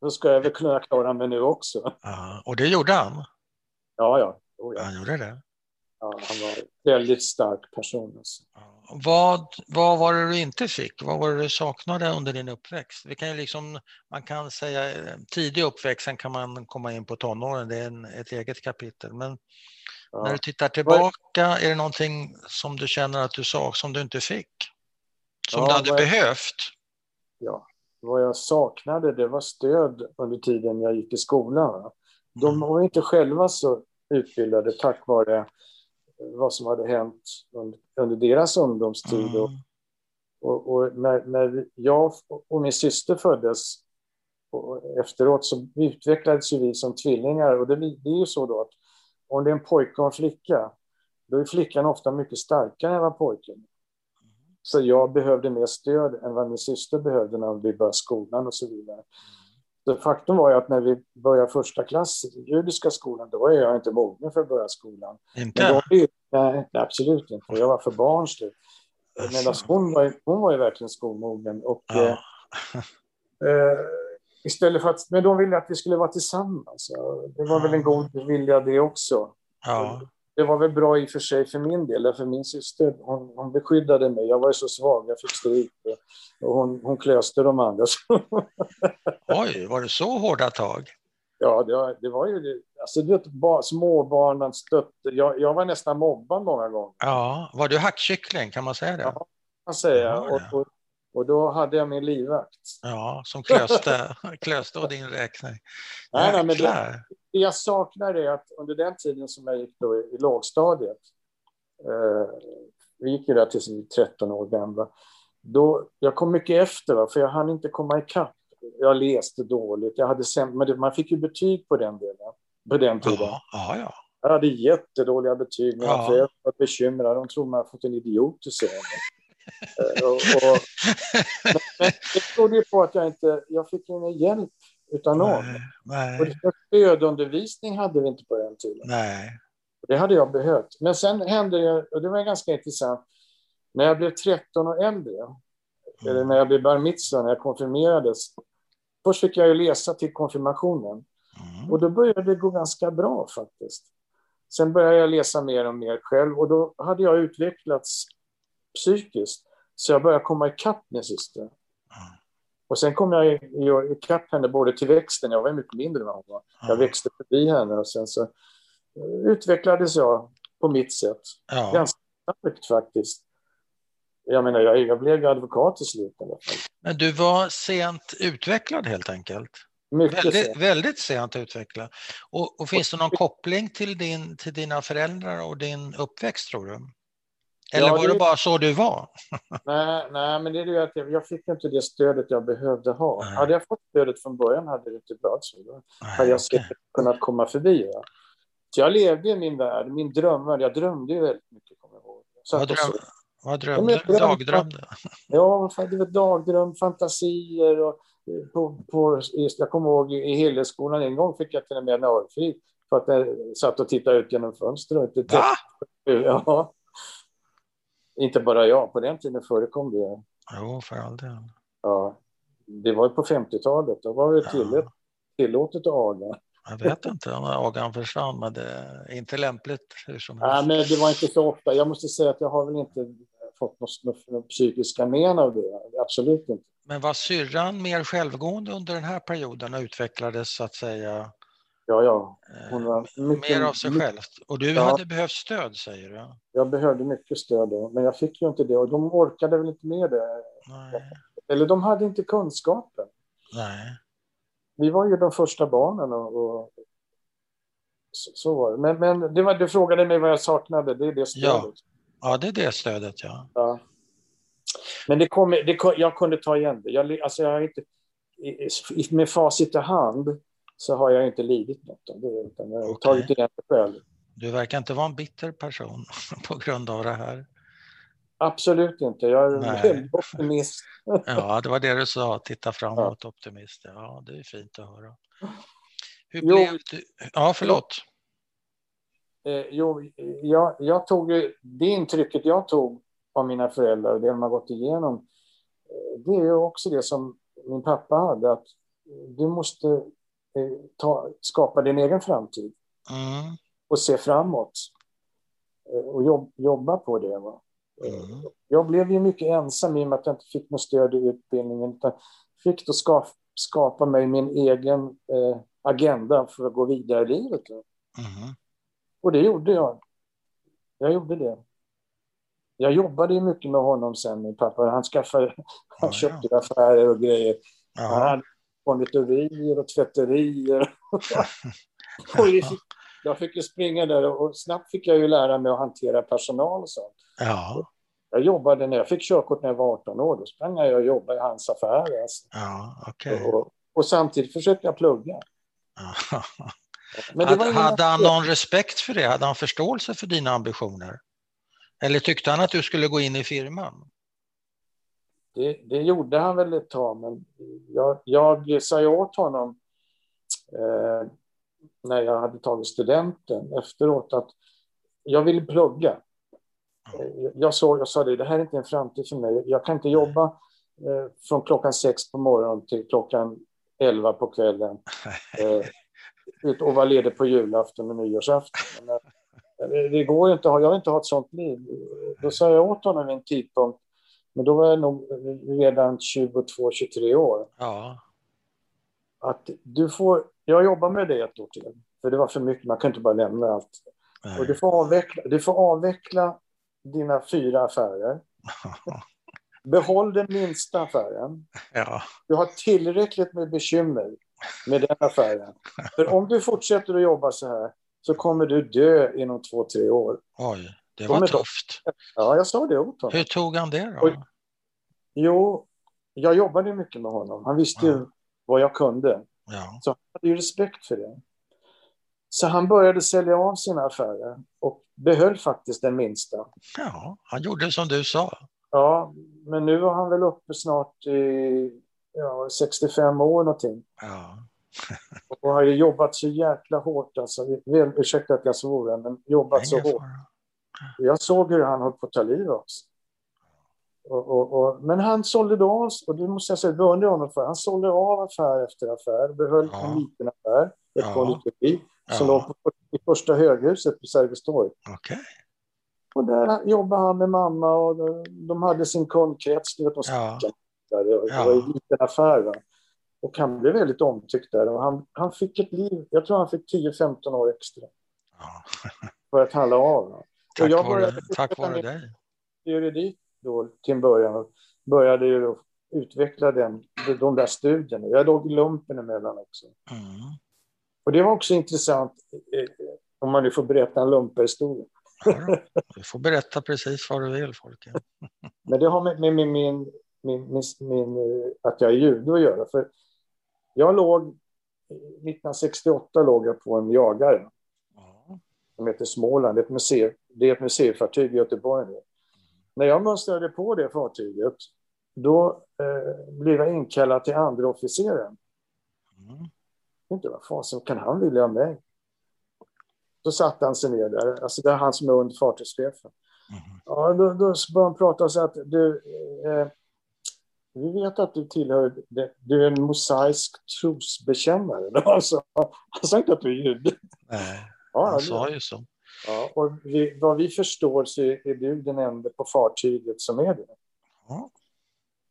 då ska jag väl kunna klara mig nu också. Ja, och det gjorde han? Ja, ja. Oh, ja. Han gjorde det? Ja, han var en väldigt stark person. Alltså. Vad, vad var det du inte fick? Vad var det du saknade under din uppväxt? Vi kan liksom, man kan säga tidig uppväxt, sen kan man komma in på tonåren, det är en, ett eget kapitel. Men ja. när du tittar tillbaka, är det någonting som du känner att du sa som du inte fick? Som ja, du hade behövt? Ja, vad jag saknade det var stöd under tiden jag gick i skolan. De mm. var inte själva så utbildade tack vare vad som hade hänt under, under deras ungdomstid. Mm. Och, och, och, när, när jag och min syster föddes efteråt så utvecklades vi som tvillingar. Och det, det är ju så då att om det är en pojke och en flicka, då är flickan ofta mycket starkare än vad pojken så jag behövde mer stöd än vad min syster behövde när vi började skolan och så vidare. Så faktum var ju att när vi började första klass i judiska skolan, då var jag inte mogen för att börja skolan. Inte? Då, nej, absolut inte. Jag var för barnslig. Medan hon var, hon var ju verkligen skolmogen. Och, ja. eh, eh, istället för att, men de ville att vi skulle vara tillsammans. Det var väl en god vilja det också. Ja det var väl bra i och för sig för min del, för min syster hon, hon beskyddade mig. Jag var ju så svag, jag fick stryk och hon, hon klöste de andra. Oj, var det så hårda tag? Ja, det var, det var ju. Alltså, du vet, småbarnen stötte. Jag, jag var nästan mobbad många gånger. Ja, var du hackkyckling, kan man säga det? Ja, kan man säga. Och, och, och, då hade jag min livvakt. Ja, som klöste, klöste och din räkning. Nej, nej, men det, det jag saknar är att under den tiden som jag gick då i, i lågstadiet, eh, vi gick ju där tills vi var 13 år gamla, då, jag kom mycket efter, va, för jag hann inte komma ikapp. Jag läste dåligt, jag hade säm- men det, man fick ju betyg på den delen, på den tiden. Ja, ja, ja. Jag hade jättedåliga betyg, mina ja. föräldrar var bekymrade, de trodde man fått en idiot till son. Eh, och, och, men, men det berodde ju på att jag inte, jag fick ingen hjälp utan någon. Nej, nej. Och stödundervisning hade vi inte på den tiden. Nej. Det hade jag behövt. Men sen hände det, och det var ganska intressant, när jag blev 13 och äldre, mm. eller när jag blev bar mitzvah, när jag konfirmerades, först fick jag ju läsa till konfirmationen. Mm. Och då började det gå ganska bra faktiskt. Sen började jag läsa mer och mer själv och då hade jag utvecklats psykiskt. Så jag började komma ikapp min syster. Och sen kom jag ikapp henne både till växten, jag var mycket mindre än hon var. Jag växte förbi henne och sen så eh, utvecklades jag på mitt sätt. Ja. Ganska starkt faktiskt. Jag menar, jag, jag blev ju advokat till slut. Men du var sent utvecklad helt enkelt? Mycket väldigt, sent. väldigt sent utvecklad. Och, och, finns det någon koppling till, din, till dina föräldrar och din uppväxt tror du? Eller ja, var det, det bara så du var? nej, nej, men det är ju att jag, jag, fick inte det stödet jag behövde ha. Nej. Hade jag fått stödet från början hade det inte blivit så. Då hade jag okay. kunnat komma förbi. Ja. Så jag levde i min värld, min drömmar. Jag drömde ju väldigt mycket, kommer jag ihåg. Vad, dröm, vad drömde du? Dagdrömde? Ja, det var dagdröm, fantasier och på, på, jag kommer ihåg i Hilleskolan en gång fick jag till och med en örfil för att jag satt och tittade ut genom fönstret. Va? Ja. Inte bara jag, på den tiden förekom det. Jo, för all del. Ja, det var på 50-talet, då var det tillåtet, ja. tillåtet att aga. Jag vet inte om agan försvann, men det är inte lämpligt hur som helst. Nej, men det var inte så ofta. Jag måste säga att jag har väl inte fått något psykiska men av det. Absolut inte. Men var syrran mer självgående under den här perioden och utvecklades så att säga Ja, ja. Eh, mycket, mer av sig mycket, själv. Och du ja. hade behövt stöd, säger du? Jag behövde mycket stöd då, men jag fick ju inte det. Och de orkade väl inte med det. Nej. Eller de hade inte kunskapen. Nej. Vi var ju de första barnen och, och så, så, var det. Men, men det var, du frågade mig vad jag saknade, det är det stödet. Ja, ja det är det stödet, ja. ja. Men det kom, det kom, jag kunde ta igen det. Jag, alltså jag inte, med facit i hand så har jag inte lidit något av det, utan jag har okay. tagit igen det själv. Du verkar inte vara en bitter person på grund av det här. Absolut inte, jag är Nej. väldigt optimist. ja, det var det du sa, titta framåt, ja. optimist. Ja, det är fint att höra. Hur jo, blev du? Ja, förlåt. Eh, jo, jag, jag tog det intrycket jag tog av mina föräldrar och det de har gått igenom. Eh, det är också det som min pappa hade, att du måste ta, skapa din egen framtid. Mm. Och se framåt. Eh, och jobb, jobba på det. Va? Mm. Jag blev ju mycket ensam i och med att jag inte fick något stöd i utbildningen. Utan fick då skapa, skapa mig min egen eh, agenda för att gå vidare i livet. Mm. Och det gjorde jag. Jag gjorde det. Jag jobbade ju mycket med honom sen, min pappa. Han skaffade, han köpte ja. affärer och grejer. Ja. Han hade konditorier och tvätterier. och jag fick ju springa där och snabbt fick jag ju lära mig att hantera personal och sånt. Ja. Jag jobbade när jag fick körkort när jag var 18 år. Då sprang jag och jobbade i hans affär. Alltså. Ja, okay. och, och, samtidigt försökte jag plugga. Ja. Men hade, hade han någon respekt för det? Hade han förståelse för dina ambitioner? Eller tyckte han att du skulle gå in i firman? Det, det, gjorde han väl ett tag, men jag, jag sa ju åt honom eh, när jag hade tagit studenten efteråt att jag ville plugga. Eh, jag, såg, jag sa det, det här är inte en framtid för mig. Jag kan inte jobba eh, från klockan sex på morgonen till klockan elva på kvällen eh, och vara ledig på julafton och nyårsafton. Men, eh, det går ju inte, jag vill inte ha ett sånt liv. Då sa jag åt honom vid en tidpunkt men då var jag nog redan 22-23 år. Ja. Att du får, jag jobbar med det ett år till. För det var för mycket, man kan inte bara lämna allt. Nej. Och du får, avveckla, du får avveckla dina fyra affärer. Behåll den minsta affären. Ja. Du har tillräckligt med bekymmer med den affären. För om du fortsätter att jobba så här så kommer du dö inom två, tre år. Oj. Det var tufft. Ja, jag sa det åt. Hur tog han det då? Och, jo, jag jobbade mycket med honom. Han visste ja. ju vad jag kunde. Ja. Så han hade ju respekt för det. Så han började sälja av sina affärer och behöll faktiskt den minsta. Ja, han gjorde som du sa. Ja, men nu var han väl uppe snart i ja, 65 år någonting. Ja. och har jobbat så jäkla hårt. Alltså, väl, ursäkta att jag svor, men jobbat så hårt. Jag såg hur han höll på att ta livet av sig. Och, och, och, men han sålde då av, och det måste jag säga, beundrar honom för, han sålde av affär efter affär, behöll ja. en liten affär, ett ja. konditori, som ja. låg på, i första höghuset på Sergels torg. Okay. Och där jobbade han med mamma och de hade sin kundkrets. Du vet, de ja. Där. Det, ja. det var en liten affär. Va? Och han blev väldigt omtyckt där. Och han, han fick ett liv, jag tror han fick 10-15 år extra. Ja. för att han la av. Tack, jag vare, tack vare dig. Juridik då till en början och började ju utveckla den, de där studierna. Jag låg i lumpen emellan också. Mm. Och det var också intressant, eh, om man nu får berätta en lumperhistoria. Ja, du får berätta precis vad du vill, Folke. Men det har med, med, med min, min, min, min, eh, att jag är jude att göra. För jag låg, 1968 låg jag på en jagare ja. Som heter Småland. Det är ett, museum, det är ett museifartyg i Göteborg. Nu. När jag mönstrade på det fartyget, då eh, blev jag inkallad till andra officeren. Mm. Inte vad fasen kan han vilja av mig? Då satte han sig ner där, alltså det är han som är under fartygschefen. Mm. Ja, då, då började han prata och sa att du, eh, vi vet att du tillhör, du är en mosaisk trosbekännare. Alltså, han sa inte att du är jude. Nej, ja, han sa ju så. Ja, och vi, vad vi förstår så är du den enda på fartyget som är det. Ja.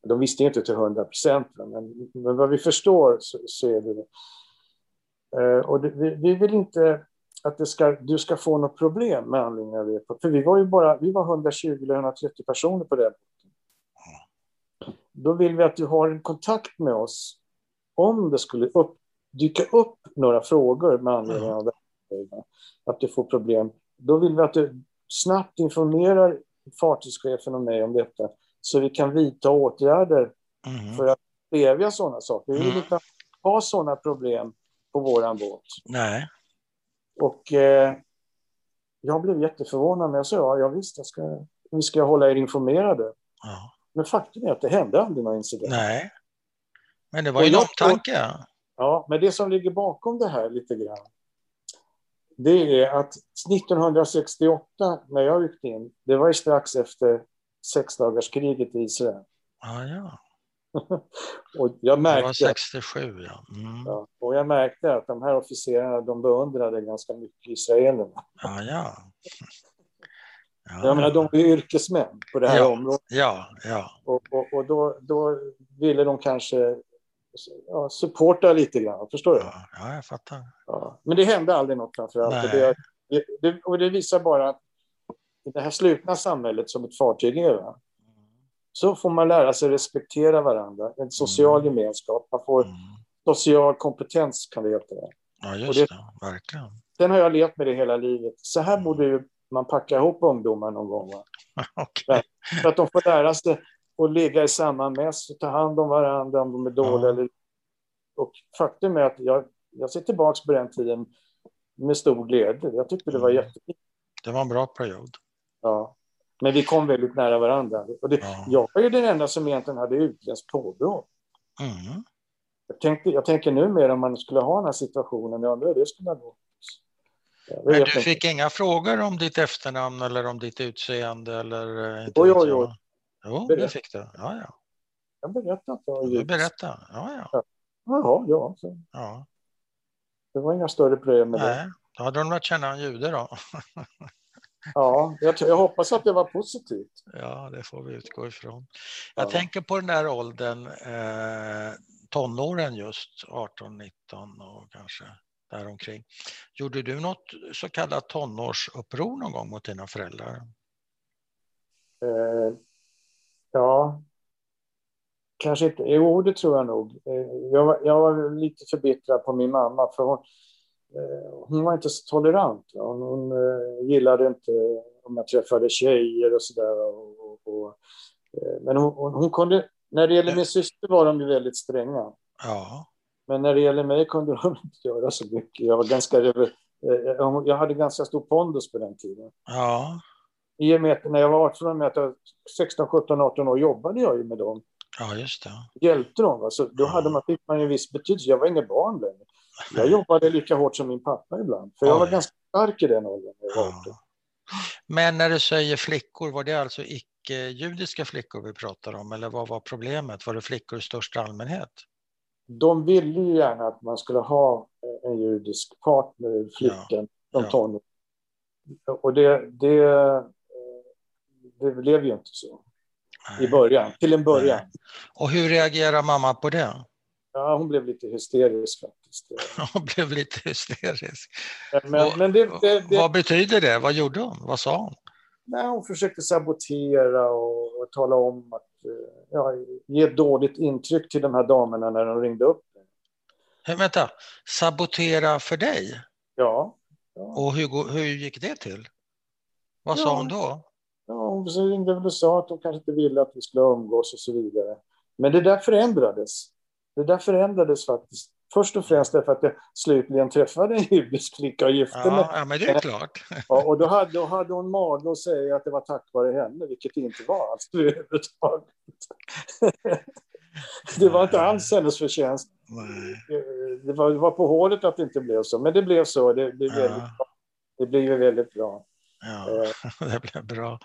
De visste inte till hundra procent, men, men vad vi förstår så, så är det det. Eh, och det, vi, vi, vill inte att ska, du ska få något problem med anledning av det. För vi var ju bara vi var 120 eller 130 personer på det. Då vill vi att du har en kontakt med oss om det skulle upp, dyka upp några frågor med anledning av det. Att du får problem. Då vill vi att du snabbt informerar fartygschefen och mig om detta så vi kan vidta åtgärder mm. för att stävja sådana saker. Vi vill mm. inte ha sådana problem på våran båt. Nej. Och eh, jag blev jätteförvånad när jag sa ja, ja visst, jag ska, vi ska hålla er informerade. Ja. Men faktum är att det hände aldrig någon incident. Nej, men det var ju en omtanke. Ja, men det som ligger bakom det här lite grann, det är att 1968 när jag ryckte in, det var ju strax efter sexdagarskriget i Israel. Ah, ja. och jag märkte, det var 67, ja. Mm. ja. Och jag märkte att de här officerarna, de beundrade ganska mycket israelerna. Ah, ja. Ja. Jag menar, de är yrkesmän på det här ja. området. Ja, ja. Och, och, och då, då ville de kanske ja, supporta lite grann, förstår du? Ja, jag fattar. Men det hände aldrig något framför allt. Och det, det, och det visar bara att i det här slutna samhället som ett fartyg är, va? så får man lära sig respektera varandra. En social mm. gemenskap. Man får mm. social kompetens, kan det heta. Ja, just det, det. Verkligen. Sen har jag levt med det hela livet. Så här borde ju man packa ihop ungdomar någon gång. Va? okay. För att de får lära sig att ligga i samma mäss och ta hand om varandra om de är dåliga. Ja. Eller... Och faktum är att jag, jag ser tillbaka på den tiden med stor glädje. Jag tyckte det var mm. jättefint. Det var en bra period. Ja. Men vi kom väldigt nära varandra. Och det, ja. Jag var ju den enda som egentligen hade utländskt påbrå. Mm. Jag, tänkte, jag tänker nu mer om man skulle ha den här situationen. Jag undrar hur det skulle gå. Men du fick inte. inga frågor om ditt efternamn eller om ditt utseende? Eller, inte jo, jo, jo. Jo, det fick du. Ja, ja. Jag berättade Du berättade, ja, ja. Jaha, ja. Så. ja. Det var inga större problem med Nej, det. Då hade de lärt känna en jude då. Ja, jag, jag, hoppas att det var positivt. Ja, det får vi utgå ifrån. Jag ja. tänker på den där åldern, eh, tonåren just, 18, 19 och kanske däromkring. Gjorde du något så kallat tonårsuppror någon gång mot dina föräldrar? Eh, ja, kanske inte. Jo, det tror jag nog. Eh, jag, var, jag var lite förbittrad på min mamma för hon, Eh, hon var inte så tolerant. Hon, hon uh, gillade inte om jag träffade tjejer och sådär. Och, och, men hon, hon, kunde, när det gäller min syster var de ju väldigt stränga. Ja. Men när det gäller mig kunde hon inte göra så mycket. Jag, var ganska, jag hade ganska stor pondus på den tiden. Ja. I och med att när jag var 18, med att jag 16, 17, 18 år jobbade jag ju med dem. Ja, just det. Hjälpte dem. Va? Så då hade man, fick man en viss betydelse. Jag var inget barn längre. Jag jobbade lika hårt som min pappa ibland, för jag var ganska stark i den åldern. Ja. Men när du säger flickor, var det alltså icke-judiska flickor vi pratar om, eller vad var problemet? Var det flickor i största allmänhet? De ville ju gärna att man skulle ha en judisk partner, flickan, ja. de tonåringar. Och det, det, det blev ju inte så. I början, till en början. Och hur reagerar mamma på det? Ja, hon blev lite hysterisk faktiskt. Hon blev lite hysterisk. Men, men det, det, det, vad betyder det? Vad gjorde hon? Vad sa hon? Nej, hon försökte sabotera och, och tala om att ja, ge dåligt intryck till de här damerna när de ringde upp. Hey, vänta, sabotera för dig? Ja. ja. Och hur, hur gick det till? Vad ja. sa hon då? Ja, hon ringde väl och sa att hon kanske inte ville att vi skulle umgås och så vidare. Men det där förändrades. Det där förändrades faktiskt. Först och främst därför att jag slutligen träffade en judisk flicka och gifte ja, mig. Ja, men det är klart. Ja, och då hade, då hade hon mage att säga att det var tack vare henne, vilket det inte var alls överhuvudtaget. det var inte alls hennes förtjänst. Det var, det var på hålet att det inte blev så, men det blev så. Det, det, blev, ja. det blev ju väldigt bra. Ja, eh. det blev bra.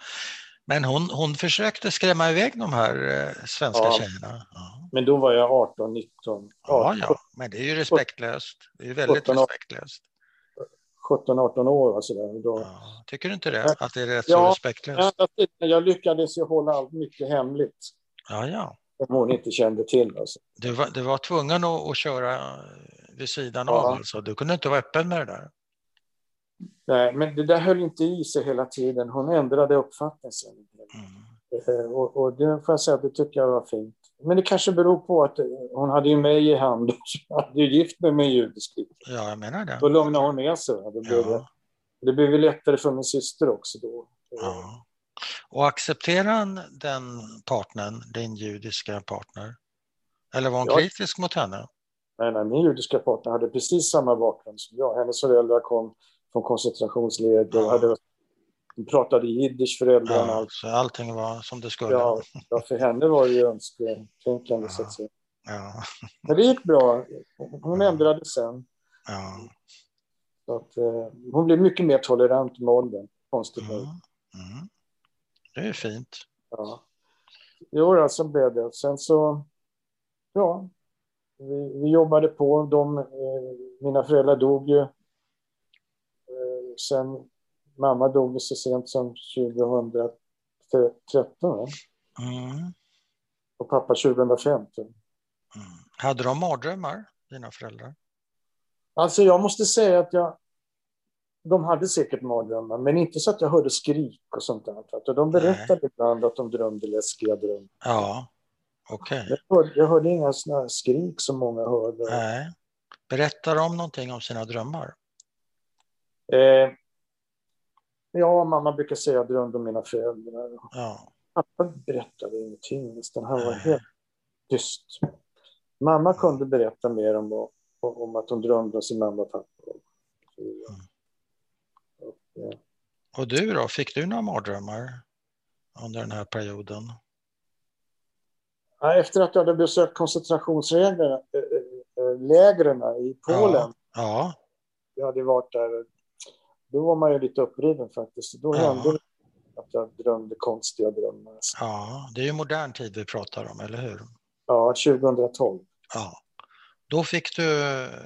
Men hon, hon försökte skrämma iväg de här eh, svenska ja, tjejerna. Ja. Men då var jag 18, 19. Ja, ja, men det är ju respektlöst. Det är väldigt 17, respektlöst. 17, 18 år och sådär. Då... Ja, tycker du inte det? Att det är rätt ja, så respektlöst? Ja, jag lyckades ju hålla allt mycket hemligt. Ja, ja. Som hon inte kände till. Alltså. Du, var, du var tvungen att, att köra vid sidan av alltså? Du kunde inte vara öppen med det där? Nej, men det där höll inte i sig hela tiden. Hon ändrade uppfattning sen. Mm. Eh, och, och, det får jag säga, det tycker jag var fint. Men det kanske beror på att hon hade ju mig i hand och hade ju gift mig med en judisk Ja, jag menar det. Då lugnade hon ner sig. Det blev, ja. det blev lättare för min syster också då. Ja. Och accepterade han den partnern, din judiska partner? Eller var hon ja. kritisk mot henne? Nej, nej, min judiska partner hade precis samma bakgrund som jag. Hennes föräldrar kom från koncentrationsläger. Ja. Hade, de pratade jiddisch föräldrarna. Ja, så allting var som det skulle. Ja, ja för henne var det ju önsketänkande ja. så att säga. Ja. Men det gick bra. Hon ändrade sen. Ja. Så att, eh, hon blev mycket mer tolerant med åldern, konstigt mm. Mm. Det är fint. Ja. Jo, alltså blev det. Sen så, ja, vi, vi jobbade på. De, eh, mina föräldrar dog ju sen mamma dog så sent som 2013. Mm. Och pappa 2015. Mm. Hade de mardrömmar, dina föräldrar? Alltså jag måste säga att jag, de hade säkert mardrömmar, men inte så att jag hörde skrik och sånt där. De berättade Nej. ibland att de drömde läskiga drömmar. Ja, okej. Okay. Jag, hörde, jag hörde inga såna skrik som många hörde. Nej. Berättar de någonting om sina drömmar? Eh, ja, mamma brukar säga att jag drömde om mina föräldrar. Ja. Pappa berättade ingenting nästan. Han var helt tyst. Mamma kunde berätta mer om, om att hon drömde om sin mamma och pappa. Mm. Och, ja. och du då, fick du några mardrömmar under den här perioden? Efter att jag hade besökt koncentrationslägren äh, äh, i Polen. Ja. ja. Jag hade varit där då var man ju lite uppriven faktiskt. Då ja. hände det att jag drömde konstiga drömmar. Ja, det är ju modern tid vi pratar om, eller hur? Ja, 2012. Ja, då fick du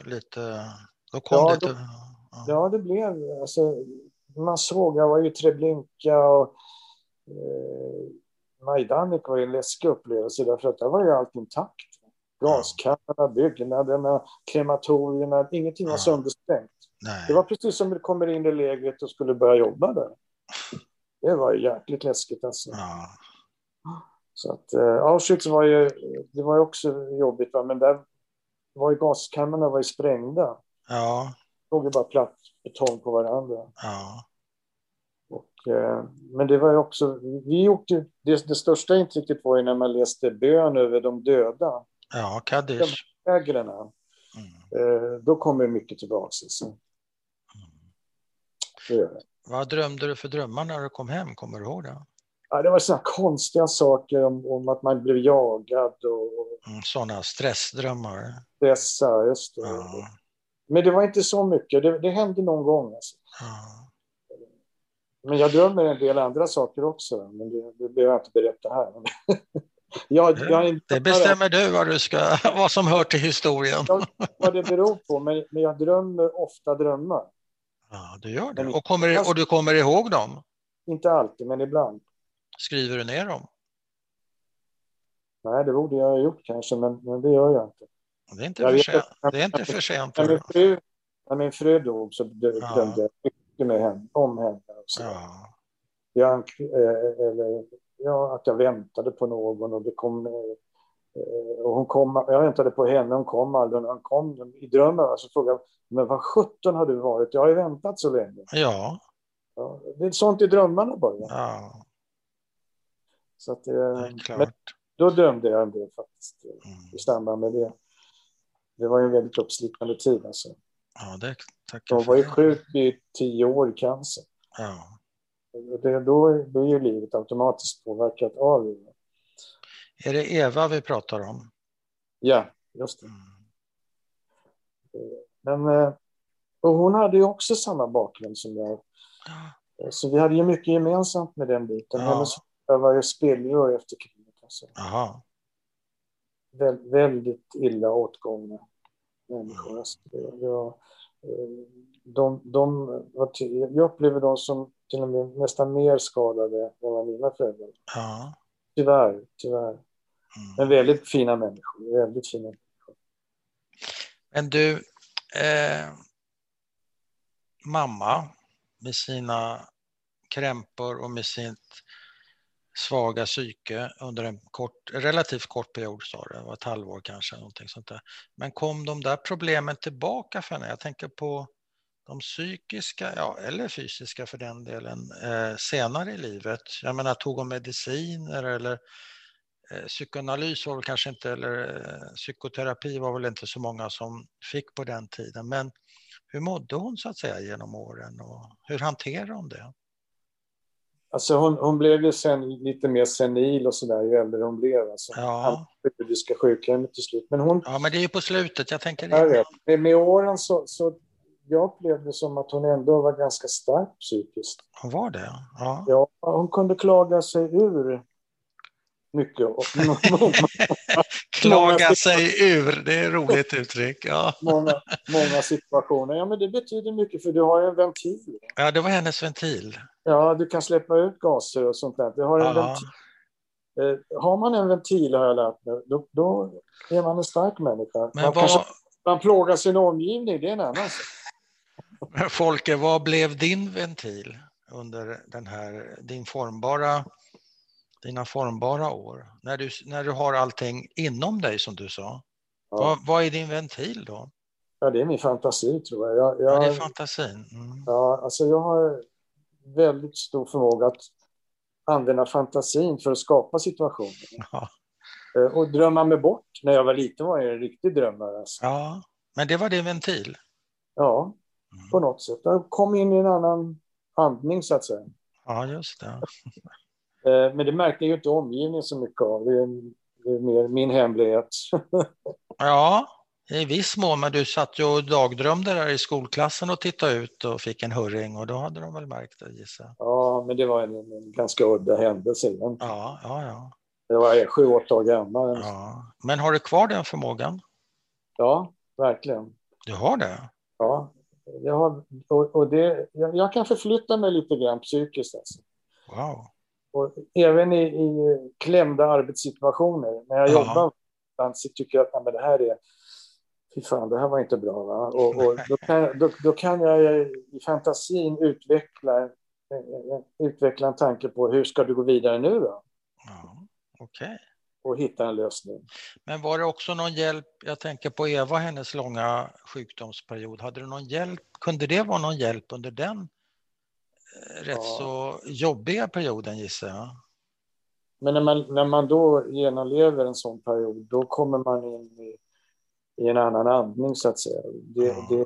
lite... Då kom ja, det... Då, ja. ja, det blev... Alltså, man såg, jag var ju Treblinka och eh, Majdanek var ju en läskig upplevelse därför att där var ju allt intakt. Gaskamrarna, byggnaderna, krematorierna, ingenting var ja. söndersprängt. Nej. Det var precis som du kommer in i lägret och skulle börja jobba där. Det var jäkligt läskigt alltså. Ja. Så att eh, Auschwitz var ju, det var ju också jobbigt, va? men där var ju gaskamrarna var ju sprängda. Ja. Det låg ju bara platt betong på varandra. Ja. Och, eh, men det var ju också, vi gjorde, det, det största intrycket var ju när man läste bön över de döda. Ja, Kaddish. Lägren. Mm. Eh, då kommer mycket tillbaka. Så. Vad drömde du för drömmar när du kom hem? Kommer du ihåg det? Ja, det var sådana konstiga saker om, om, att man blev jagad. Och, mm, sådana stressdrömmar? Stressa, just det. Ja. Men det var inte så mycket. Det, det hände någon gång. Alltså. Ja. Men jag drömmer en del andra saker också. Men det, det behöver jag inte berätta här. jag, jag det bestämmer du vad, du ska, vad som hör till historien. Vad det beror på. Men, men jag drömmer ofta drömmar. Ja, du gör det. Och, kommer, och du kommer ihåg dem? Inte alltid, men ibland. Skriver du ner dem? Nej, det borde jag ha gjort kanske, men, men det gör jag inte. Det är inte för sent. Det är inte för sent. När min fru, när min fru dog så drömde ja. jag mycket med henne, om henne. så. Ja. Jag, eh, eller, ja, att jag väntade på någon och det kom... Eh, och hon kom, jag väntade på henne, hon kom aldrig. När hon kom i drömmen så frågade jag, men vad sjutton har du varit? Jag har ju väntat så länge. Ja. ja det är sånt i drömmarna bara. Ja. Så att, det, men då drömde jag en del faktiskt mm. i samband med det. Det var en väldigt uppslitande tid. Alltså. Ja, det tackar Jag var ju sjuk i tio år i cancer. Ja. Det, då, är ju livet automatiskt påverkat av det. Är det Eva vi pratar om? Ja, just det. Mm. Men, eh, och hon hade ju också samma bakgrund som jag. Ja. Så vi hade ju mycket gemensamt med den biten. Ja. Hennes var ju spelgör efter kriget. Alltså. Aha. Vä väldigt illa åtgångna människor. Alltså, jag, eh, de, de var jag upplever dem som till och med nästan mer skadade än vad mina föräldrar ja. Tyvärr, tyvärr. Mm. Men väldigt fina människor. Väldigt fina människor. Men du, eh, mamma med sina krämpor och med sitt svaga psyke under en kort, relativt kort period, sa det, var ett halvår kanske. Någonting sånt där. Men kom de där problemen tillbaka för henne? Jag tänker på de psykiska, ja, eller fysiska för den delen, eh, senare i livet. Jag menar, tog hon mediciner eller eh, psykoanalys var väl kanske inte, eller eh, psykoterapi var väl inte så många som fick på den tiden. Men hur mådde hon så att säga genom åren och hur hanterade hon det? Alltså hon, hon blev ju sen lite mer senil och sådär ju äldre hon blev. Alltså. Ja. Judiska sjukhemmet till slut. Men hon... Ja, men det är ju på slutet. Jag tänker det. Med, med åren så, så jag upplevde som att hon ändå var ganska stark psykiskt. Hon var det? Ja. ja hon kunde klaga sig ur mycket. klaga sig ur, det är ett roligt uttryck. Ja. många, många situationer. Ja, men det betyder mycket för du har en ventil. Ja, det var hennes ventil. Ja, du kan släppa ut gaser och sånt där. Du har en ja. ventil. Eh, har man en ventil, har jag lärt mig, då, då är man en stark människa. Men man, vad... kanske, man plågar sin omgivning, det är en annan sak. Folke, vad blev din ventil under den här, din formbara, dina formbara år? När du, när du har allting inom dig som du sa. Ja. Vad, vad är din ventil då? Ja, det är min fantasi tror jag. jag, jag ja, det är fantasin. Mm. Ja, alltså jag har väldigt stor förmåga att använda fantasin för att skapa situationer. Ja. Eh, och drömma mig bort. När jag var liten var jag en riktig drömmare. Alltså. Ja, men det var din ventil? Ja, Mm. På något sätt. Jag kom in i en annan andning så att säga. Ja, just det. Eh, men det märkte ju inte omgivningen så mycket av. Det är, mer min hemlighet. ja, i viss mån. Men du satt ju och dagdrömde där i skolklassen och tittade ut och fick en hurring och då hade de väl märkt det gissar Ja, men det var en, en ganska udda händelse. Ja, ja, ja. Det var sju, åtta år gammal. Ja. Men har du kvar den förmågan? Ja, verkligen. Du har det? Ja, jag, har, och, och det, jag, jag, kan förflytta mig lite grann psykiskt. Alltså. Wow. Och även i, i klämda arbetssituationer. När jag Aha. jobbar så tycker jag att men det här är... Fy fan, det här var inte bra. Va? Och, och då, kan, då, då, kan jag i fantasin utveckla, utveckla en tanke på hur ska du gå vidare nu då? Ja, Okej. Okay och hitta en lösning. Men var det också någon hjälp, jag tänker på Eva, hennes långa sjukdomsperiod, hade du någon hjälp, kunde det vara någon hjälp under den eh, rätt ja. så jobbiga perioden gissar jag? Men när man, när man då genomlever en sån period, då kommer man in i, i en annan andning så att säga. Det, ja. det,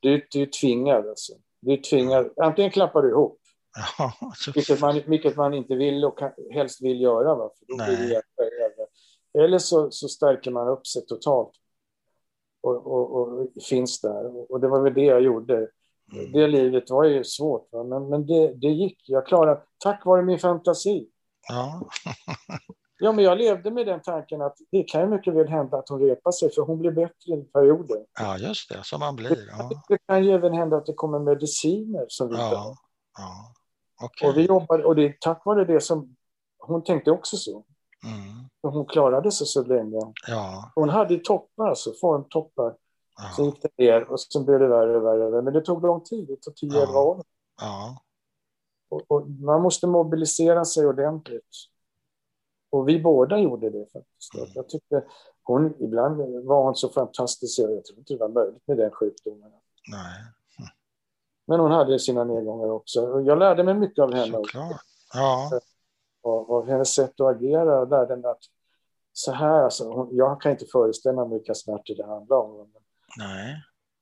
du, du är tvingad alltså. Du är tvingad, antingen klappar du ihop Ja, vilket, man, vilket man inte vill och helst vill göra. Va? För då blir det Eller så, så stärker man upp sig totalt och, och, och finns där. Och det var väl det jag gjorde. Mm. Det livet var ju svårt, va? men, men det, det gick. Jag klarade tack vare min fantasi. Ja. ja, men jag levde med den tanken att det kan ju mycket väl hända att hon repar sig, för hon blir bättre i perioder. Ja, just det, som man blir. Ja. Det, det kan ju även hända att det kommer mediciner som vi ja. ja. Okay. Och vi jobbade, och det är tack vare det som hon tänkte också så. Mm. Hon klarade sig så länge. Ja. Hon hade toppar, alltså formtoppar. Ja. Sen gick det ner och sen blev det värre och värre. Men det tog lång tid, det tog 10-11 Ja. år. ja. Och, och man måste mobilisera sig ordentligt. Och vi båda gjorde det faktiskt. Mm. Jag tyckte hon, ibland var hon så fantastisk, jag tror inte det var möjligt med den sjukdomen. Nej, Men hon hade sina nedgångar också. Jag lärde mig mycket av henne. såklart. Ja, Och, och hennes sätt att agera. Jag lärde mig att så här, alltså, jag kan inte föreställa mig vilka smärtor det handlar om. Nej.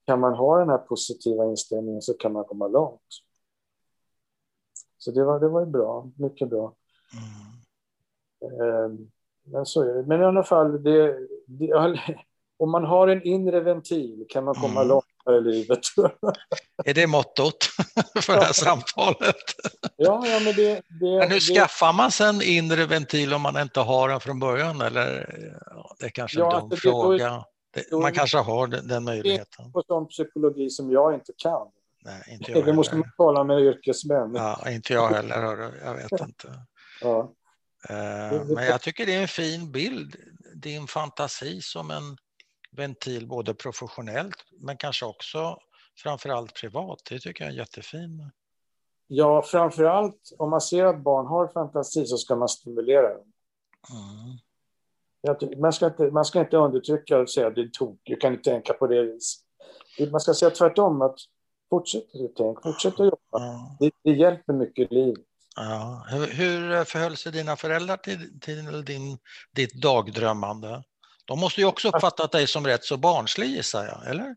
kan man ha den här positiva inställningen så kan man komma långt. Så det var, det var ju bra, mycket bra. Mm. Eh, Men så är det. Men i alla fall, det, det, om man har en inre ventil kan man komma Mm. långt här i livet. Är det mottot för det här samtalet? ja, ja, men det... det, Men hur det skaffar man sig en inre ventil om man inte har den från början? Eller, ja, det är kanske en Ja, dum alltså, det- då- fråga. Det, då- man kanske har den, den möjligheten. på sån psykologi som jag inte kan. Nej, inte jag Det måste man tala med yrkesmän. Ja. Ja, inte jag heller, hörru. jag vet inte. Eh, Men jag tycker det är en fin bild, din fantasi som en ventil både professionellt men kanske också framförallt privat. Det tycker jag är jättefin. ja, framför allt om man ser att barn har fantasi så ska man stimulera dem. Mm. Man ska inte, man ska inte undertrycka och säga att det är tok, du kan inte tänka på det viset. Man ska säga tvärtom, att fortsätt att tänka, fortsätt att jobba. Ja. Det, det hjälper mycket i livet. Ja. Hur, hur förhöll sig dina föräldrar till, till din, ditt dagdrömmande? De måste ju också uppfattat dig som rätt så barnslig gissar jag, eller?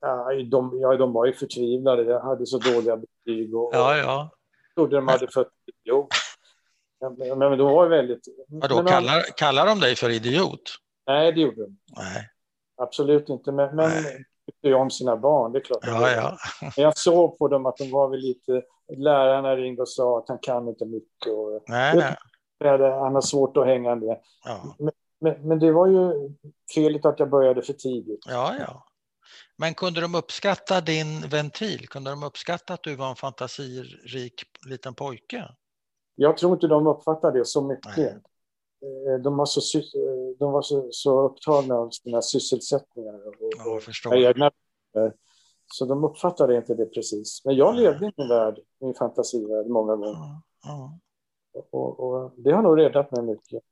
Ja, de, ja, de var ju förtvivlade. Jag hade så dåliga betyg och, Ja, ja. trodde de hade fött idiot. Men, men, de var väldigt... Vadå, men, kallar, kallar de dig för idiot? Nej, det gjorde de Nej. absolut inte. Men, men tyckte ju om sina barn, det är klart. Ja, ja. Men jag såg på dem att de var väl lite... Lärarna ringde och sa att han kan inte mycket. Och, Nej, nej. han har svårt att hänga med. Ja. Men, men det var ju felet att jag började för tidigt. Ja, ja. Men kunde de uppskatta din ventil? Kunde de uppskatta att du var en fantasirik liten pojke? Jag tror inte de uppfattade det så mycket. Nej. Eh, De var så, eh, de var så, så upptagna av sina sysselsättningar och, egna. Så de uppfattade inte det precis. Men jag Nej. levde i min värld, min fantasivärld många gånger. Ja, ja. Och, och det har nog räddat mig mycket.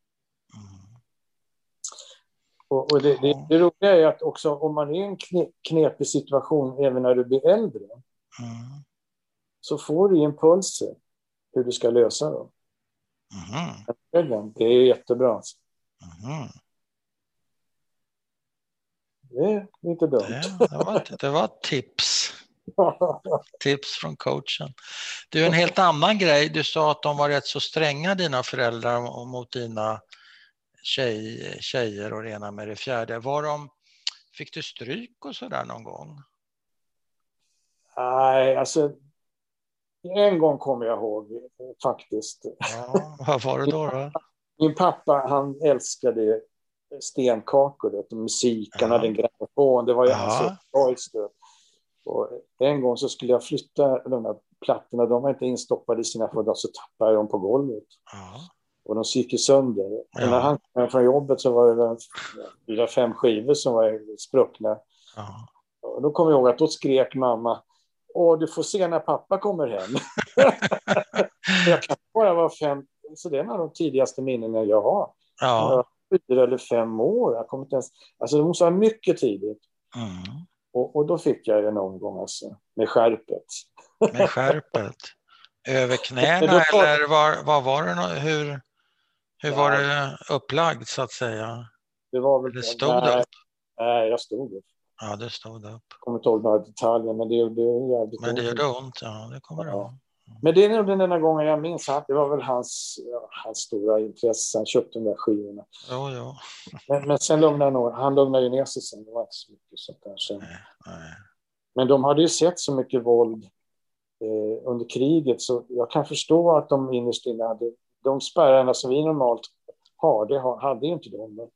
Mm. Och, och det, det, Ja. det roliga är att också om man är i en kne- knepig situation även när du blir äldre Mm. så får du impulser hur du ska lösa dem. Mhm. Det är jättebra. Mhm. Det är inte dumt. Det, det, var, det var tips. Tips från coachen. Du, en helt annan grej. Du sa att de var rätt så stränga, dina föräldrar, mot dina tjej, tjejer och det ena med det fjärde. Var de, fick du stryk och sådär någon gång? Nej, alltså. En gång kommer jag ihåg faktiskt. Ja, vad var det då? då? Min pappa, han älskade stenkakor och musik. Han hade en grammofon. Det var ju hans orkester. Och en gång så skulle jag flytta de där plattorna. De var inte instoppade i sina fodral, så tappade jag dem på golvet. Ja. Och de gick ju sönder. Ja. när han kom från jobbet så var det fyra, fem skivor som var spruckna. Ja. Och då kommer jag ihåg att då skrek mamma Åh, du får se när pappa kommer hem. jag kan bara vara fem, så det är en av de tidigaste minnena jag har. ja. Fyra eller fem år. Jag kommer inte ens, alltså det måste vara mycket tidigt. Mm. Och, och då fick jag en omgång alltså, med skärpet. Med skärpet. Över knäna eller var, var var det? Hur, hur var det upplagt så att säga? Det var väl... Det stod nej, upp? nej, jag stod upp. Ja, det stod upp. Jag kommer inte ihåg några detaljer, men det gjorde jävligt Men det gjorde ont, ja det kommer det Ja. ihåg. Men det är nog den enda gången jag minns. han- Det var väl hans, ja, hans stora intresse. Han köpte de där skivorna. Jo, jo. Men, men sen lugnade han, han lugnade ju ner sig sen. Det var inte så mycket sånt där sen. Nej, nej. Men de hade ju sett så mycket våld eh, under kriget så jag kan förstå att de innerst inne hade... De spärrarna som vi normalt har, det ha- hade ju inte de. Men,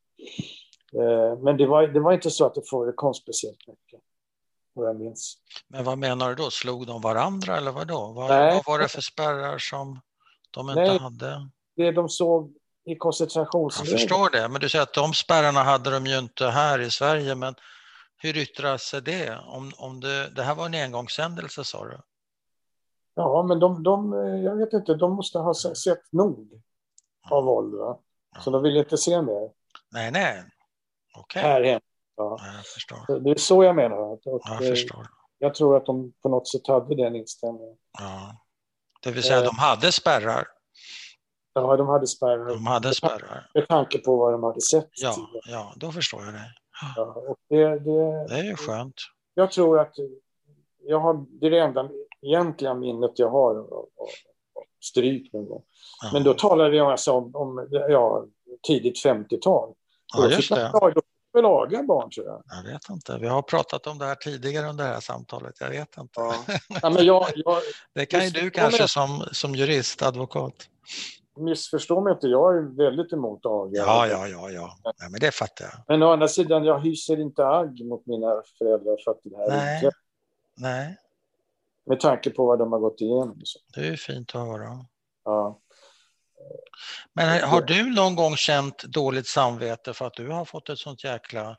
eh, men det, var, det var inte så att det förekom speciellt mycket. Vad jag minns. Men vad menar du då? Slog de varandra eller vad då? Vad, Nej. vad var det för spärrar som de inte Nej. hade? Det de såg i koncentrationsläger. Jag förstår det, men du säger att de spärrarna hade de ju inte här i Sverige, men hur yttrar sig det? Om, om det, det här var en engångshändelse sa du? Ja, men de, de, jag vet inte, de måste ha sett nog av våld. Va? Så de vill inte se mer. Nej, nej. Okej. Här hemma. Ja. Jag förstår. Det är så jag menar. Och, Jag eh, förstår. jag tror att de på något sätt hade den inställningen. Ja. Det vill säga, Eh. de hade spärrar. Ja, de hade spärrar. De hade spärrar. Med tanke på vad de hade sett. Ja, ja, då förstår jag det. Ja, och det, det, Det är ju skönt. jag tror att jag har, det är det enda egentliga minnet jag har av, stryk någon gång. Ja. Men då talade jag alltså om, om ja, tidigt 50-tal. Ja, just det. Fick man laga barn, tror jag. Jag vet inte. Vi har pratat om det här tidigare under det här samtalet. Jag vet inte. Ja. Ja, men jag, jag Det kan ju du kanske som, som jurist, advokat. missförstår mig inte, jag är väldigt emot aga. Ja, ja, ja, ja. ja men det fattar jag. Men å andra sidan, jag hyser inte agg mot mina föräldrar för att det här Nej. inte, Nej, med tanke på vad de har gått igenom. Så. det är fint att höra. Ja. Men har du någon gång känt dåligt samvete för att du har fått ett sånt jäkla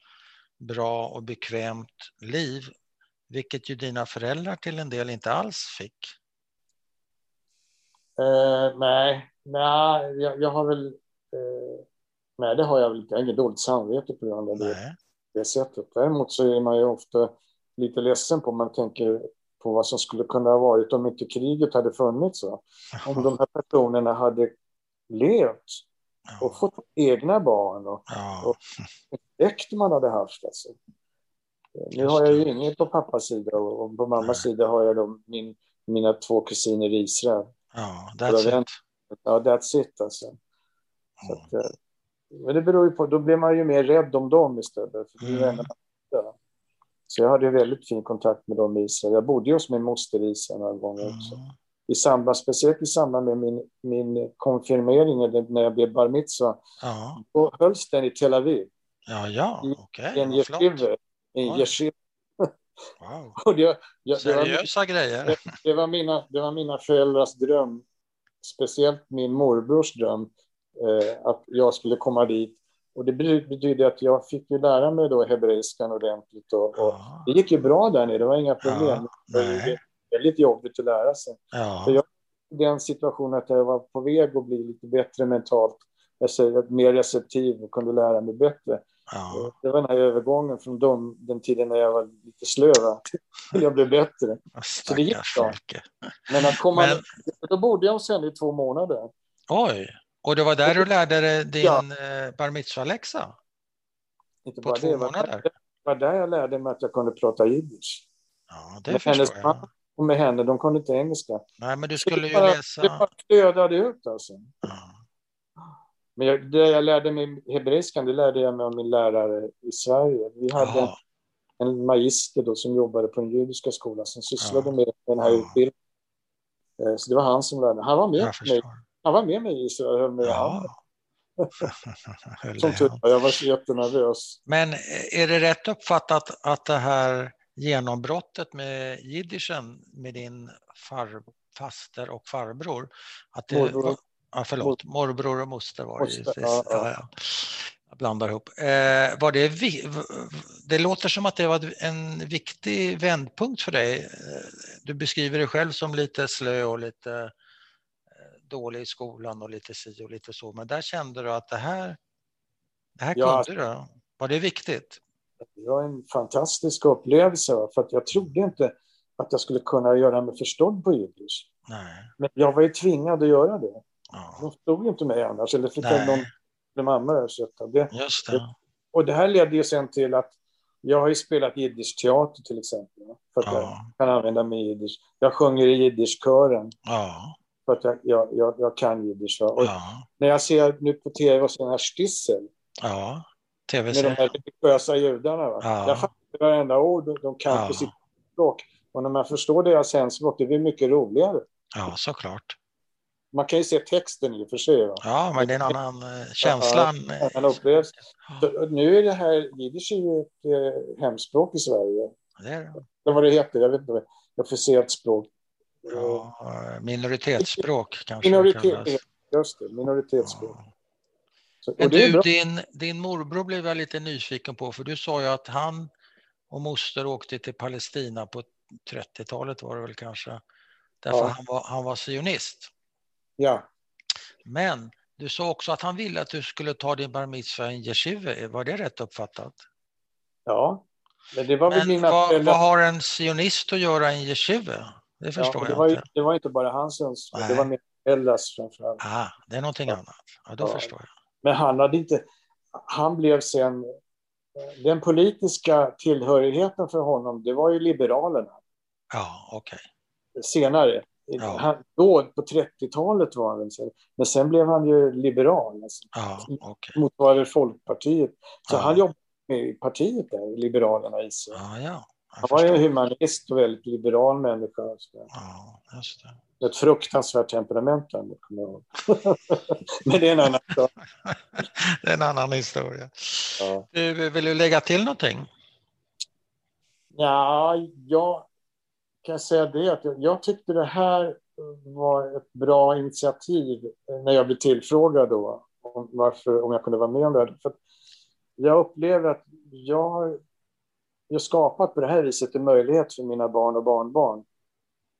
bra och bekvämt liv, vilket ju dina föräldrar till en del inte alls fick? Eh, nej, nej jag, jag har väl... Eh, nej, det har jag väl inte. Jag har inget dåligt samvete på grund av det, det sättet. Däremot så är man ju ofta lite ledsen på man tänker på vad som skulle kunna ha varit om inte kriget hade funnits. Va? Om de här personerna hade levt och fått egna barn och Ja, släkt man hade haft. Alltså. Nu har jag ju inget på pappas sida och och på mammas sida har jag då min, mina två kusiner i Israel. ja, that's it. Ja, that's it alltså. Så Mm. att, eh, men det beror ju på, då blir man ju mer rädd om dem istället. För det är ju Mm. Så jag hade väldigt fin kontakt med dem i Israel. Jag bodde hos min moster i Israel några gånger också. Mm. I samband, speciellt i samband med min, min konfirmering, när jag blev bar mitzvah, Ja, då hölls den i Tel Aviv. ja, ja, okej. I en yeshiva. En Oj. yeshiva. Wow. Och det, jag, det, var, Seriösa grejer. det, var mina, det var mina föräldrars dröm, speciellt min morbrors dröm, eh, att jag skulle komma dit. Och det bety- betydde att jag fick ju lära mig då hebreiskan ordentligt. Och, och Ja, det gick ju bra där nere, det var inga problem. Ja, det var väldigt jobbigt att lära sig. ja, Så jag- den situationen att jag var på väg att bli lite bättre mentalt, säger mer receptiv och kunde lära mig bättre. ja. Det var den här övergången från de, den tiden när jag var lite slö, va, till jag blev bättre. det gick bra. Men att komma... Men- Då bodde jag hos henne i två månader. Oj, och det var där du lärde dig din Ja. eh, bar mitzvah-läxa? Inte bara det, var månader? Det var där jag lärde mig att jag kunde prata jiddisch. Ja, det Med hennes jag. man och med henne, de kunde inte engelska. Nej, men du skulle ju bara- läsa... Det bara flödade ut alltså. Ja. Men jag, det jag lärde mig hebreiskan, det lärde jag mig av min lärare i Sverige. Vi hade Jaha, en magister då som jobbade på den judiska skolan som sysslade Ja. med den här Ja. utbildningen. Eh, Så det var han som lärde. Han var med mig. Han var med mig i Israel och höll handen. Ja. Som tur. Jag var så jättenervös. Men är det rätt uppfattat att det här genombrottet med jiddischen med din far, faster och farbror, att det Morbror. ja, förlåt, morbror och moster var det. Moster, ja, ja. Ja, ja. Jag blandar ihop. Eh, var det, det låter som att det var en viktig vändpunkt för dig. Eh, Du beskriver dig själv som lite slö och lite dålig i skolan och lite si och lite så, men där kände du att det här, det här Ja. kunde du. Var det viktigt? Det var en fantastisk upplevelse. För att jag trodde inte att jag skulle kunna göra mig förstådd på jiddisch. Men jag var ju tvingad att göra det. Ja. De förstod ju inte mig annars. Eller fick Nej. jag någon med mamma översätta. Det, Just det. och det här ledde ju sen till att jag har ju spelat jiddisch-teater till exempel. För att jag Ja. kan använda mig jiddisch. Jag sjunger i jiddisch-kören Ja. För att jag, jag, jag, jag kan jiddisch. Och Ja. när jag ser nu på tv och ser den här Stissel Ja. med de här religiösa judarna. Va? Ja. Jag fattar varenda ord de- de kan Ja. på sitt språk. Och när man förstår deras hemspråk, det blir mycket roligare. Ja, såklart. Man kan ju se texten i och för sig. Va? Ja, men det är en annan eh, känsla. En annan upplevelse. Så, nu är det här, jiddisch är ju ett eh, hemspråk i Sverige. Det är det. Vad det heter, jag vet inte. Officiellt språk. Ja, minoritetsspråk kanske Minoritet, just det, minoritetsspråk. Ja. Så, Men du, din, din morbror blev jag lite nyfiken på, för du sa ju att han och moster åkte till Palestina på 30-talet var det väl kanske, därför Ja. han, var, han var sionist. Ja, Men du sa också att han ville att du skulle ta din bar mitzvah i en yeshiva. Var det rätt uppfattat? ja. Men det var väl Men mina vad, vad har en sionist att göra i en yeshiva? Det förstår ja, det, jag var ju, inte. det var inte bara hans önskan, det var föräldrars framförallt. Ah, det är någonting Ja. annat. Ja, då Ja. förstår jag. Men han hade inte... Han blev sen... Den politiska tillhörigheten för honom, det var ju Liberalerna. Ja, okej. Senare. Ja. Han, då, på 30-talet var han väl så. Men sen blev han ju liberal. Alltså, Ja, okej. motsvarade Folkpartiet. Så Ja. han jobbade med partiet där, Liberalerna i sig. Ja, ja. Han var ju humanist och väldigt liberal människa. så. Ja, just det. Ett fruktansvärt temperament kommer jag ihåg. Men det är en annan sak. det är en annan historia. Ja. Du, vill du lägga till någonting? Ja, jag kan säga det att jag- tyckte det här var ett bra initiativ när jag blev tillfrågad då om, varför, om jag kunde vara med om det här. För jag upplever att jag jag skapat på det här viset en möjlighet för mina barn och barnbarn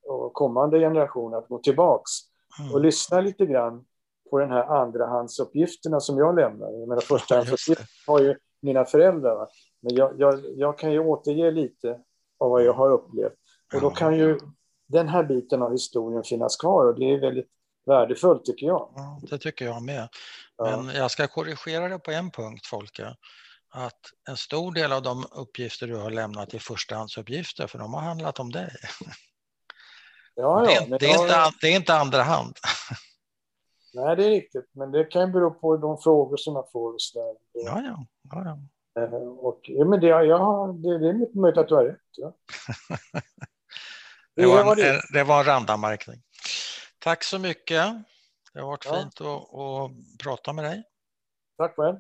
och kommande generationer att gå tillbaks och Mm. lyssna lite grann på den här andrahandsuppgifterna som jag lämnar. Jag menar, förstahandsuppgifter har ju mina föräldrar. Va? Men jag, jag, jag kan ju återge lite av vad jag har upplevt. Och då Ja. kan ju den här biten av historien finnas kvar och det är väldigt värdefullt tycker jag. Ja, det tycker jag med. Ja. Men jag ska korrigera det på en punkt, Folke. Att en stor del av de uppgifter du har lämnat är förstahandsuppgifter, för de har handlat om dig. Ja, det, ja, är, men det, är jag- inte, an- det är inte andra hand. Nej, det är riktigt. Men det kan bero på de frågor som jag får. Och så där. Ja, ja. ja, ja. Eh, Och, ja, men det, ja, det, det är mycket möjligt att du har rätt. Ja. Det, var var en, det. det var en randanmärkning. Tack så mycket. Det har varit Ja. fint att, att prata med dig. Tack själv.